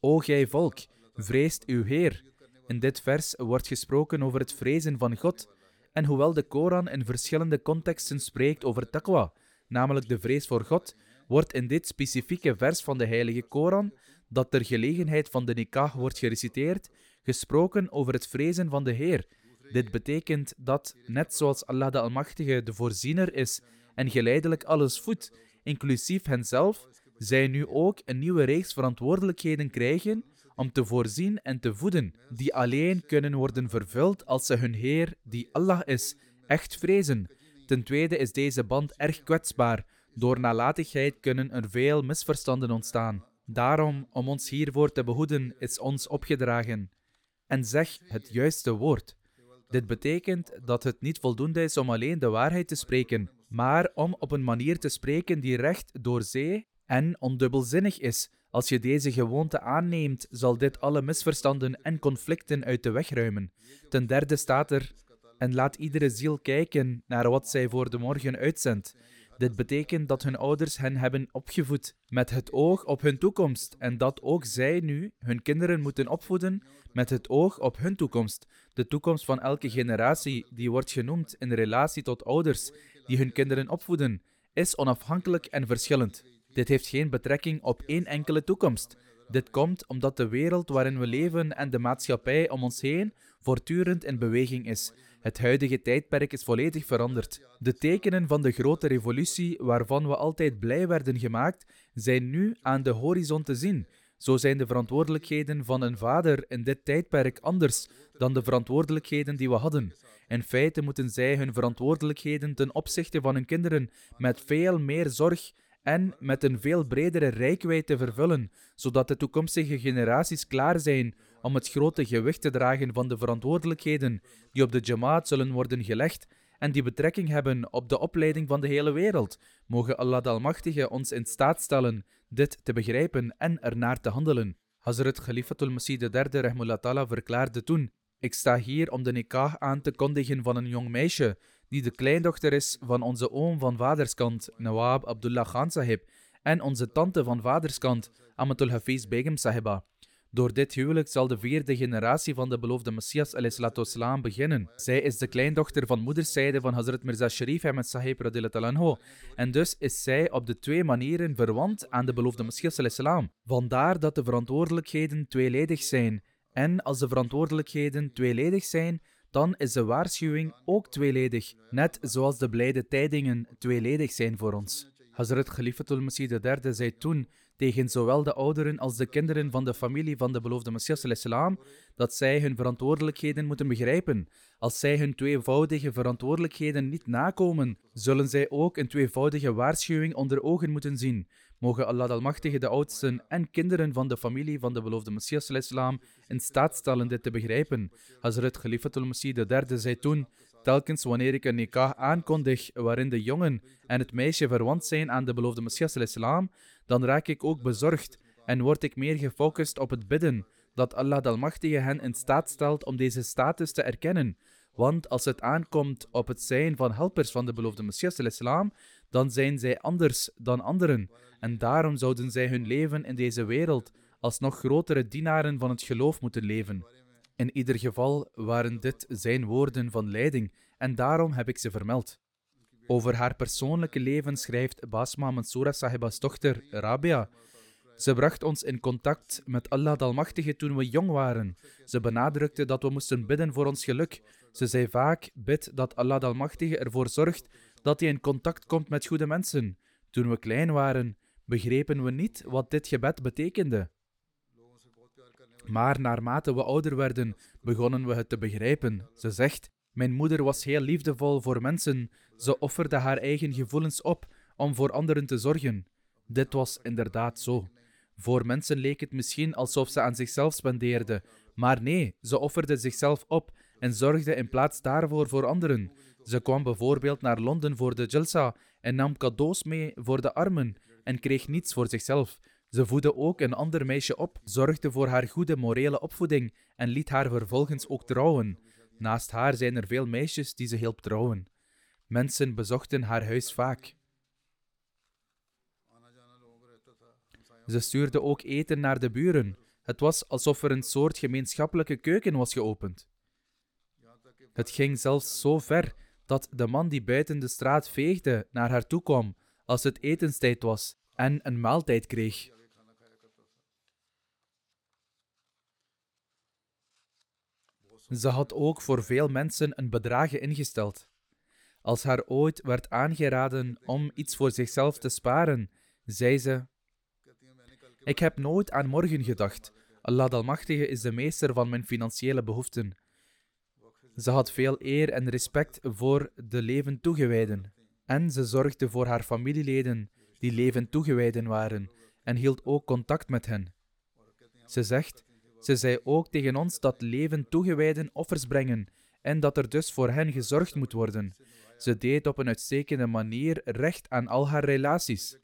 O gij volk, vreest uw Heer. In dit vers wordt gesproken over het vrezen van God. En hoewel de Koran in verschillende contexten spreekt over taqwa, namelijk de vrees voor God, wordt in dit specifieke vers van de heilige Koran, dat ter gelegenheid van de nikah wordt gereciteerd, gesproken over het vrezen van de Heer. Dit betekent dat, net zoals Allah de Almachtige de voorziener is en geleidelijk alles voedt, inclusief henzelf, zij nu ook een nieuwe reeks verantwoordelijkheden krijgen om te voorzien en te voeden, die alleen kunnen worden vervuld als ze hun Heer, die Allah is, echt vrezen. Ten tweede is deze band erg kwetsbaar. Door nalatigheid kunnen er veel misverstanden ontstaan. Daarom, om ons hiervoor te behoeden, is ons opgedragen. En zeg het juiste woord. Dit betekent dat het niet voldoende is om alleen de waarheid te spreken, maar om op een manier te spreken die recht door zee en ondubbelzinnig is. Als je deze gewoonte aanneemt, zal dit alle misverstanden en conflicten uit de weg ruimen. Ten derde staat er: En laat iedere ziel kijken naar wat zij voor de morgen uitzendt. Dit betekent dat hun ouders hen hebben opgevoed met het oog op hun toekomst en dat ook zij nu hun kinderen moeten opvoeden met het oog op hun toekomst. De toekomst van elke generatie, die wordt genoemd in relatie tot ouders die hun kinderen opvoeden, is onafhankelijk en verschillend. Dit heeft geen betrekking op één enkele toekomst. Dit komt omdat de wereld waarin we leven en de maatschappij om ons heen voortdurend in beweging is. Het huidige tijdperk is volledig veranderd. De tekenen van de grote revolutie, waarvan we altijd blij werden gemaakt, zijn nu aan de horizon te zien. Zo zijn de verantwoordelijkheden van een vader in dit tijdperk anders dan de verantwoordelijkheden die we hadden. In feite moeten zij hun verantwoordelijkheden ten opzichte van hun kinderen met veel meer zorg en met een veel bredere rijkwijd te vervullen, zodat de toekomstige generaties klaar zijn om het grote gewicht te dragen van de verantwoordelijkheden die op de Jamaat zullen worden gelegd en die betrekking hebben op de opleiding van de hele wereld. Mogen Allah de Almachtige ons in staat stellen dit te begrijpen en ernaar te handelen. Hazrat Khalifatul Masih III Rahmullah verklaarde toen ik sta hier om de nikah aan te kondigen van een jong meisje die de kleindochter is van onze oom van vaderskant, Nawab Abdullah Khan Sahib, en onze tante van vaderskant, Amatul Hafiz Begum Sahiba. Door dit huwelijk zal de vierde generatie van de beloofde Messias beginnen. Zij is de kleindochter van moederszijde van Hazrat Mirza Sharif Ahmed Sahib anho. En dus is zij op de twee manieren verwant aan de beloofde Messias. Vandaar dat de verantwoordelijkheden tweeledig zijn. En als de verantwoordelijkheden tweeledig zijn, dan is de waarschuwing ook tweeledig, net zoals de blijde tijdingen tweeledig zijn voor ons. Hazrat Khalifatul Masih III zei toen tegen zowel de ouderen als de kinderen van de familie van de beloofde Messias islam, dat zij hun verantwoordelijkheden moeten begrijpen. Als zij hun tweevoudige verantwoordelijkheden niet nakomen, zullen zij ook een tweevoudige waarschuwing onder ogen moeten zien. Mogen Allah Almachtige de oudsten en kinderen van de familie van de beloofde Messias islam in staat stellen dit te begrijpen. Hazrat Khalifatul Masih III zei toen, telkens wanneer ik een nikah aankondig waarin de jongen en het meisje verwant zijn aan de beloofde Messias islam, dan raak ik ook bezorgd en word ik meer gefocust op het bidden dat Allah de Almachtige hen in staat stelt om deze status te erkennen. Want als het aankomt op het zijn van helpers van de beloofde Messias islam, dan zijn zij anders dan anderen. En daarom zouden zij hun leven in deze wereld als nog grotere dienaren van het geloof moeten leven. In ieder geval waren dit zijn woorden van leiding en daarom heb ik ze vermeld. Over haar persoonlijke leven schrijft Basma Mansoura Sahiba's dochter Rabia. Ze bracht ons in contact met Allah de toen we jong waren. Ze benadrukte dat we moesten bidden voor ons geluk. Ze zei vaak: Bid dat Allah de ervoor zorgt dat hij in contact komt met goede mensen. Toen we klein waren, begrepen we niet wat dit gebed betekende. Maar naarmate we ouder werden, begonnen we het te begrijpen. Ze zegt: Mijn moeder was heel liefdevol voor mensen. Ze offerde haar eigen gevoelens op om voor anderen te zorgen. Dit was inderdaad zo. Voor mensen leek het misschien alsof ze aan zichzelf spendeerde, maar nee, ze offerde zichzelf op en zorgde in plaats daarvoor voor anderen. Ze kwam bijvoorbeeld naar Londen voor de Jalsa en nam cadeaus mee voor de armen en kreeg niets voor zichzelf. Ze voedde ook een ander meisje op, zorgde voor haar goede morele opvoeding en liet haar vervolgens ook trouwen. Naast haar zijn er veel meisjes die ze hielp trouwen. Mensen bezochten haar huis vaak. Ze stuurde ook eten naar de buren. Het was alsof er een soort gemeenschappelijke keuken was geopend. Het ging zelfs zo ver dat de man die buiten de straat veegde naar haar toe kwam als het etenstijd was en een maaltijd kreeg. Ze had ook voor veel mensen een bedragen ingesteld. Als haar ooit werd aangeraden om iets voor zichzelf te sparen, zei ze: Ik heb nooit aan morgen gedacht. Allah Almachtige is de meester van mijn financiële behoeften. Ze had veel eer en respect voor de leven toegewijden. En ze zorgde voor haar familieleden die leven toegewijden waren en hield ook contact met hen. Ze zegt: Ze zei ook tegen ons dat leven toegewijden offers brengen en dat er dus voor hen gezorgd moet worden. Ze deed op een uitstekende manier recht aan al haar relaties.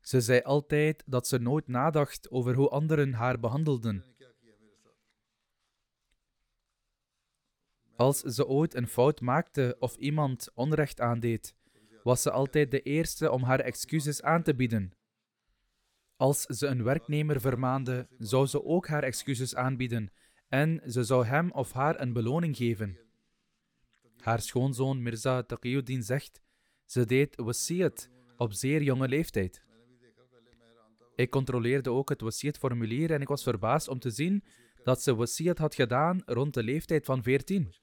Ze zei altijd dat ze nooit nadacht over hoe anderen haar behandelden. Als ze ooit een fout maakte of iemand onrecht aandeed, was ze altijd de eerste om haar excuses aan te bieden. Als ze een werknemer vermaande, zou ze ook haar excuses aanbieden en ze zou hem of haar een beloning geven. Haar schoonzoon Mirza Taqiyuddin zegt, ze deed wasiyat op zeer jonge leeftijd. Ik controleerde ook het wasiyat-formulier en ik was verbaasd om te zien dat ze wasiyat had gedaan rond de leeftijd van 14.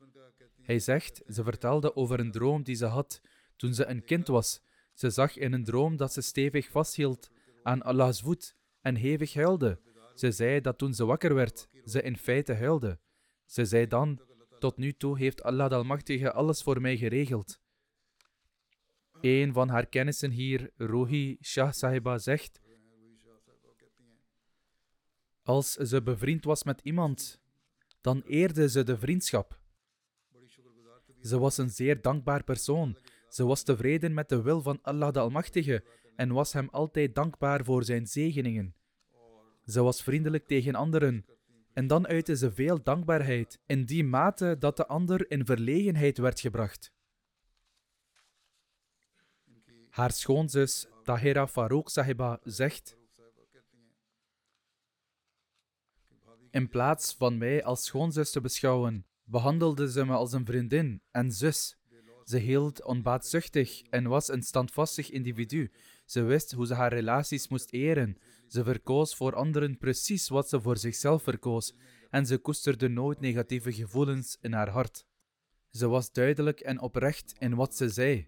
Hij zegt, ze vertelde over een droom die ze had toen ze een kind was. Ze zag in een droom dat ze stevig vasthield aan Allahs voet en hevig huilde. Ze zei dat toen ze wakker werd, ze in feite huilde. Ze zei dan, tot nu toe heeft Allah Almachtige alles voor mij geregeld. Een van haar kennissen hier, Rohi Shah Sahiba, zegt, als ze bevriend was met iemand, dan eerde ze de vriendschap. Ze was een zeer dankbaar persoon. Ze was tevreden met de wil van Allah de Almachtige en was hem altijd dankbaar voor zijn zegeningen. Ze was vriendelijk tegen anderen. En dan uitte ze veel dankbaarheid, in die mate dat de ander in verlegenheid werd gebracht. Haar schoonzus Tahira Farouk Sahiba zegt: In plaats van mij als schoonzus te beschouwen, behandelde ze me als een vriendin en zus. Ze hield onbaatzuchtig en was een standvastig individu. Ze wist hoe ze haar relaties moest eren. Ze verkoos voor anderen precies wat ze voor zichzelf verkoos en ze koesterde nooit negatieve gevoelens in haar hart. Ze was duidelijk en oprecht in wat ze zei.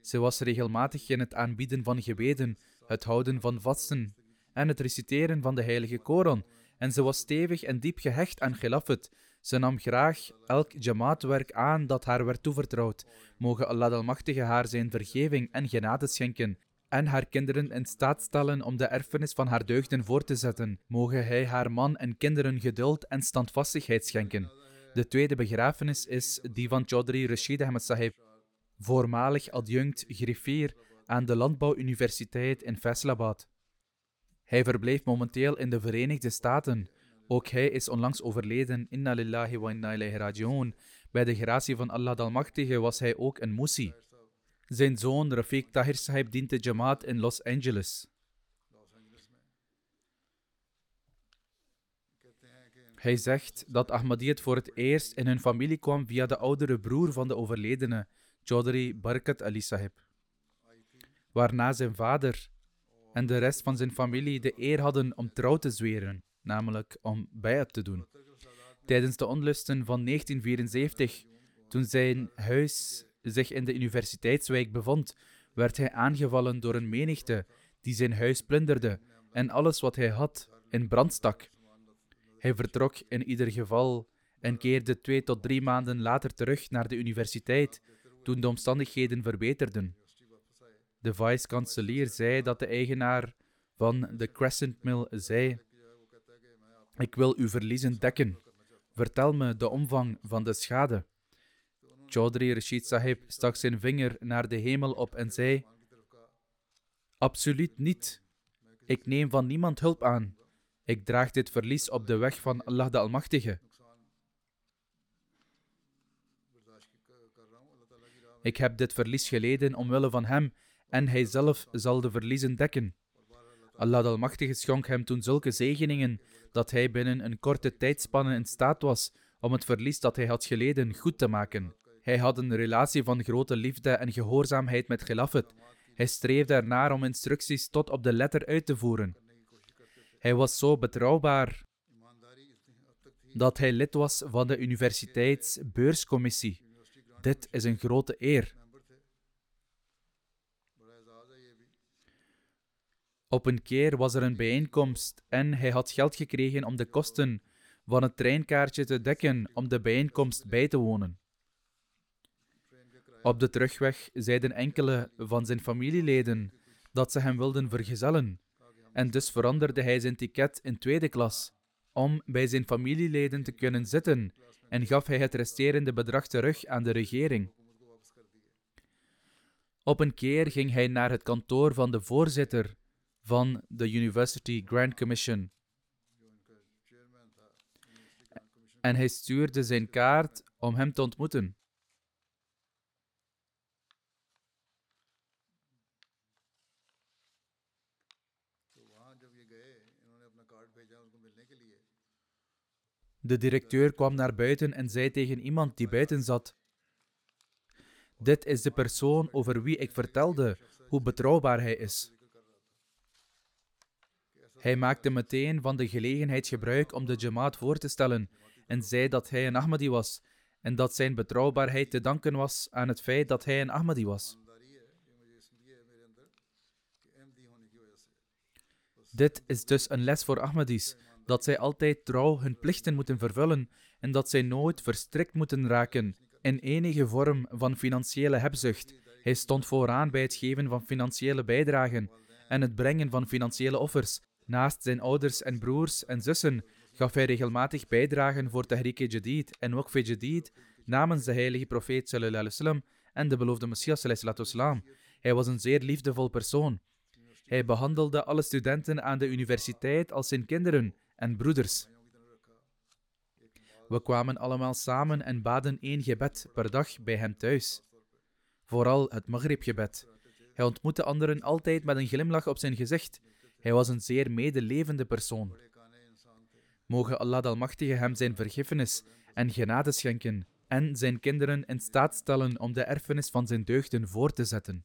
Ze was regelmatig in het aanbieden van gebeden, het houden van vasten en het reciteren van de heilige Koran, en ze was stevig en diep gehecht aan Khilafat. Ze nam graag elk jamaatwerk aan dat haar werd toevertrouwd. Mogen Allah Almachtige haar zijn vergeving en genade schenken en haar kinderen in staat stellen om de erfenis van haar deugden voort te zetten. Mogen hij haar man en kinderen geduld en standvastigheid schenken. De tweede begrafenis is die van Chaudhry Rashid Ahmed Sahib, voormalig adjunct griffier aan de Landbouwuniversiteit in Faisalabad. Hij verbleef momenteel in de Verenigde Staten. Ook hij is onlangs overleden. Inna lillahi wa inna ilaihi raji'un. Bij de gratie van Allah Almachtige was hij ook een musi. Zijn zoon Rafiq Tahir Sahib dient de Jamaat in Los Angeles. Hij zegt dat Ahmadiyyat voor het eerst in hun familie kwam via de oudere broer van de overledene, Chaudhry Barkat Ali Sahib. Waarna zijn vader en de rest van zijn familie de eer hadden om trouw te zweren, namelijk om bijat te doen. Tijdens de onlusten van 1974, toen zijn huis zich in de universiteitswijk bevond, werd hij aangevallen door een menigte die zijn huis plunderde en alles wat hij had in brand stak. Hij vertrok in ieder geval en keerde twee tot drie maanden later terug naar de universiteit toen de omstandigheden verbeterden. De vice-kanselier zei dat de eigenaar van de Crescent Mill zei: Ik wil uw verliezen dekken. Vertel me de omvang van de schade. Chaudhry Rashid Sahib stak zijn vinger naar de hemel op en zei: Absoluut niet. Ik neem van niemand hulp aan. Ik draag dit verlies op de weg van Allah de Almachtige. Ik heb dit verlies geleden omwille van hem en hij zelf zal de verliezen dekken. Allah de Almachtige schonk hem toen zulke zegeningen dat hij binnen een korte tijdspanne in staat was om het verlies dat hij had geleden goed te maken. Hij had een relatie van grote liefde en gehoorzaamheid met Khilafat. Hij streefde ernaar om instructies tot op de letter uit te voeren. Hij was zo betrouwbaar dat hij lid was van de universiteitsbeurscommissie. Dit is een grote eer. Op een keer was er een bijeenkomst en hij had geld gekregen om de kosten van het treinkaartje te dekken om de bijeenkomst bij te wonen. Op de terugweg zeiden enkele van zijn familieleden dat ze hem wilden vergezellen, en dus veranderde hij zijn ticket in tweede klas om bij zijn familieleden te kunnen zitten en gaf hij het resterende bedrag terug aan de regering. Op een keer ging hij naar het kantoor van de voorzitter van de University Grant Commission. En hij stuurde zijn kaart om hem te ontmoeten. De directeur kwam naar buiten en zei tegen iemand die buiten zat: Dit is de persoon over wie ik vertelde hoe betrouwbaar hij is. Hij maakte meteen van de gelegenheid gebruik om de Jamaat voor te stellen en zei dat hij een Ahmadi was en dat zijn betrouwbaarheid te danken was aan het feit dat hij een Ahmadi was. Dit is dus een les voor Ahmadis, dat zij altijd trouw hun plichten moeten vervullen en dat zij nooit verstrikt moeten raken in enige vorm van financiële hebzucht. Hij stond vooraan bij het geven van financiële bijdragen en het brengen van financiële offers. Naast zijn ouders en broers en zussen gaf hij regelmatig bijdragen voor Tahrik Jadid en Waqf Jadid namens de heilige profeet sallallahu en de beloofde Messias sallallahu Hij was een zeer liefdevol persoon. Hij behandelde alle studenten aan de universiteit als zijn kinderen en broeders. We kwamen allemaal samen en baden één gebed per dag bij hem thuis. Vooral het Maghrib-gebed. Hij ontmoette anderen altijd met een glimlach op zijn gezicht. Hij was een zeer medelevende persoon. Mogen Allah de Almachtige hem zijn vergiffenis en genade schenken en zijn kinderen in staat stellen om de erfenis van zijn deugden voor te zetten.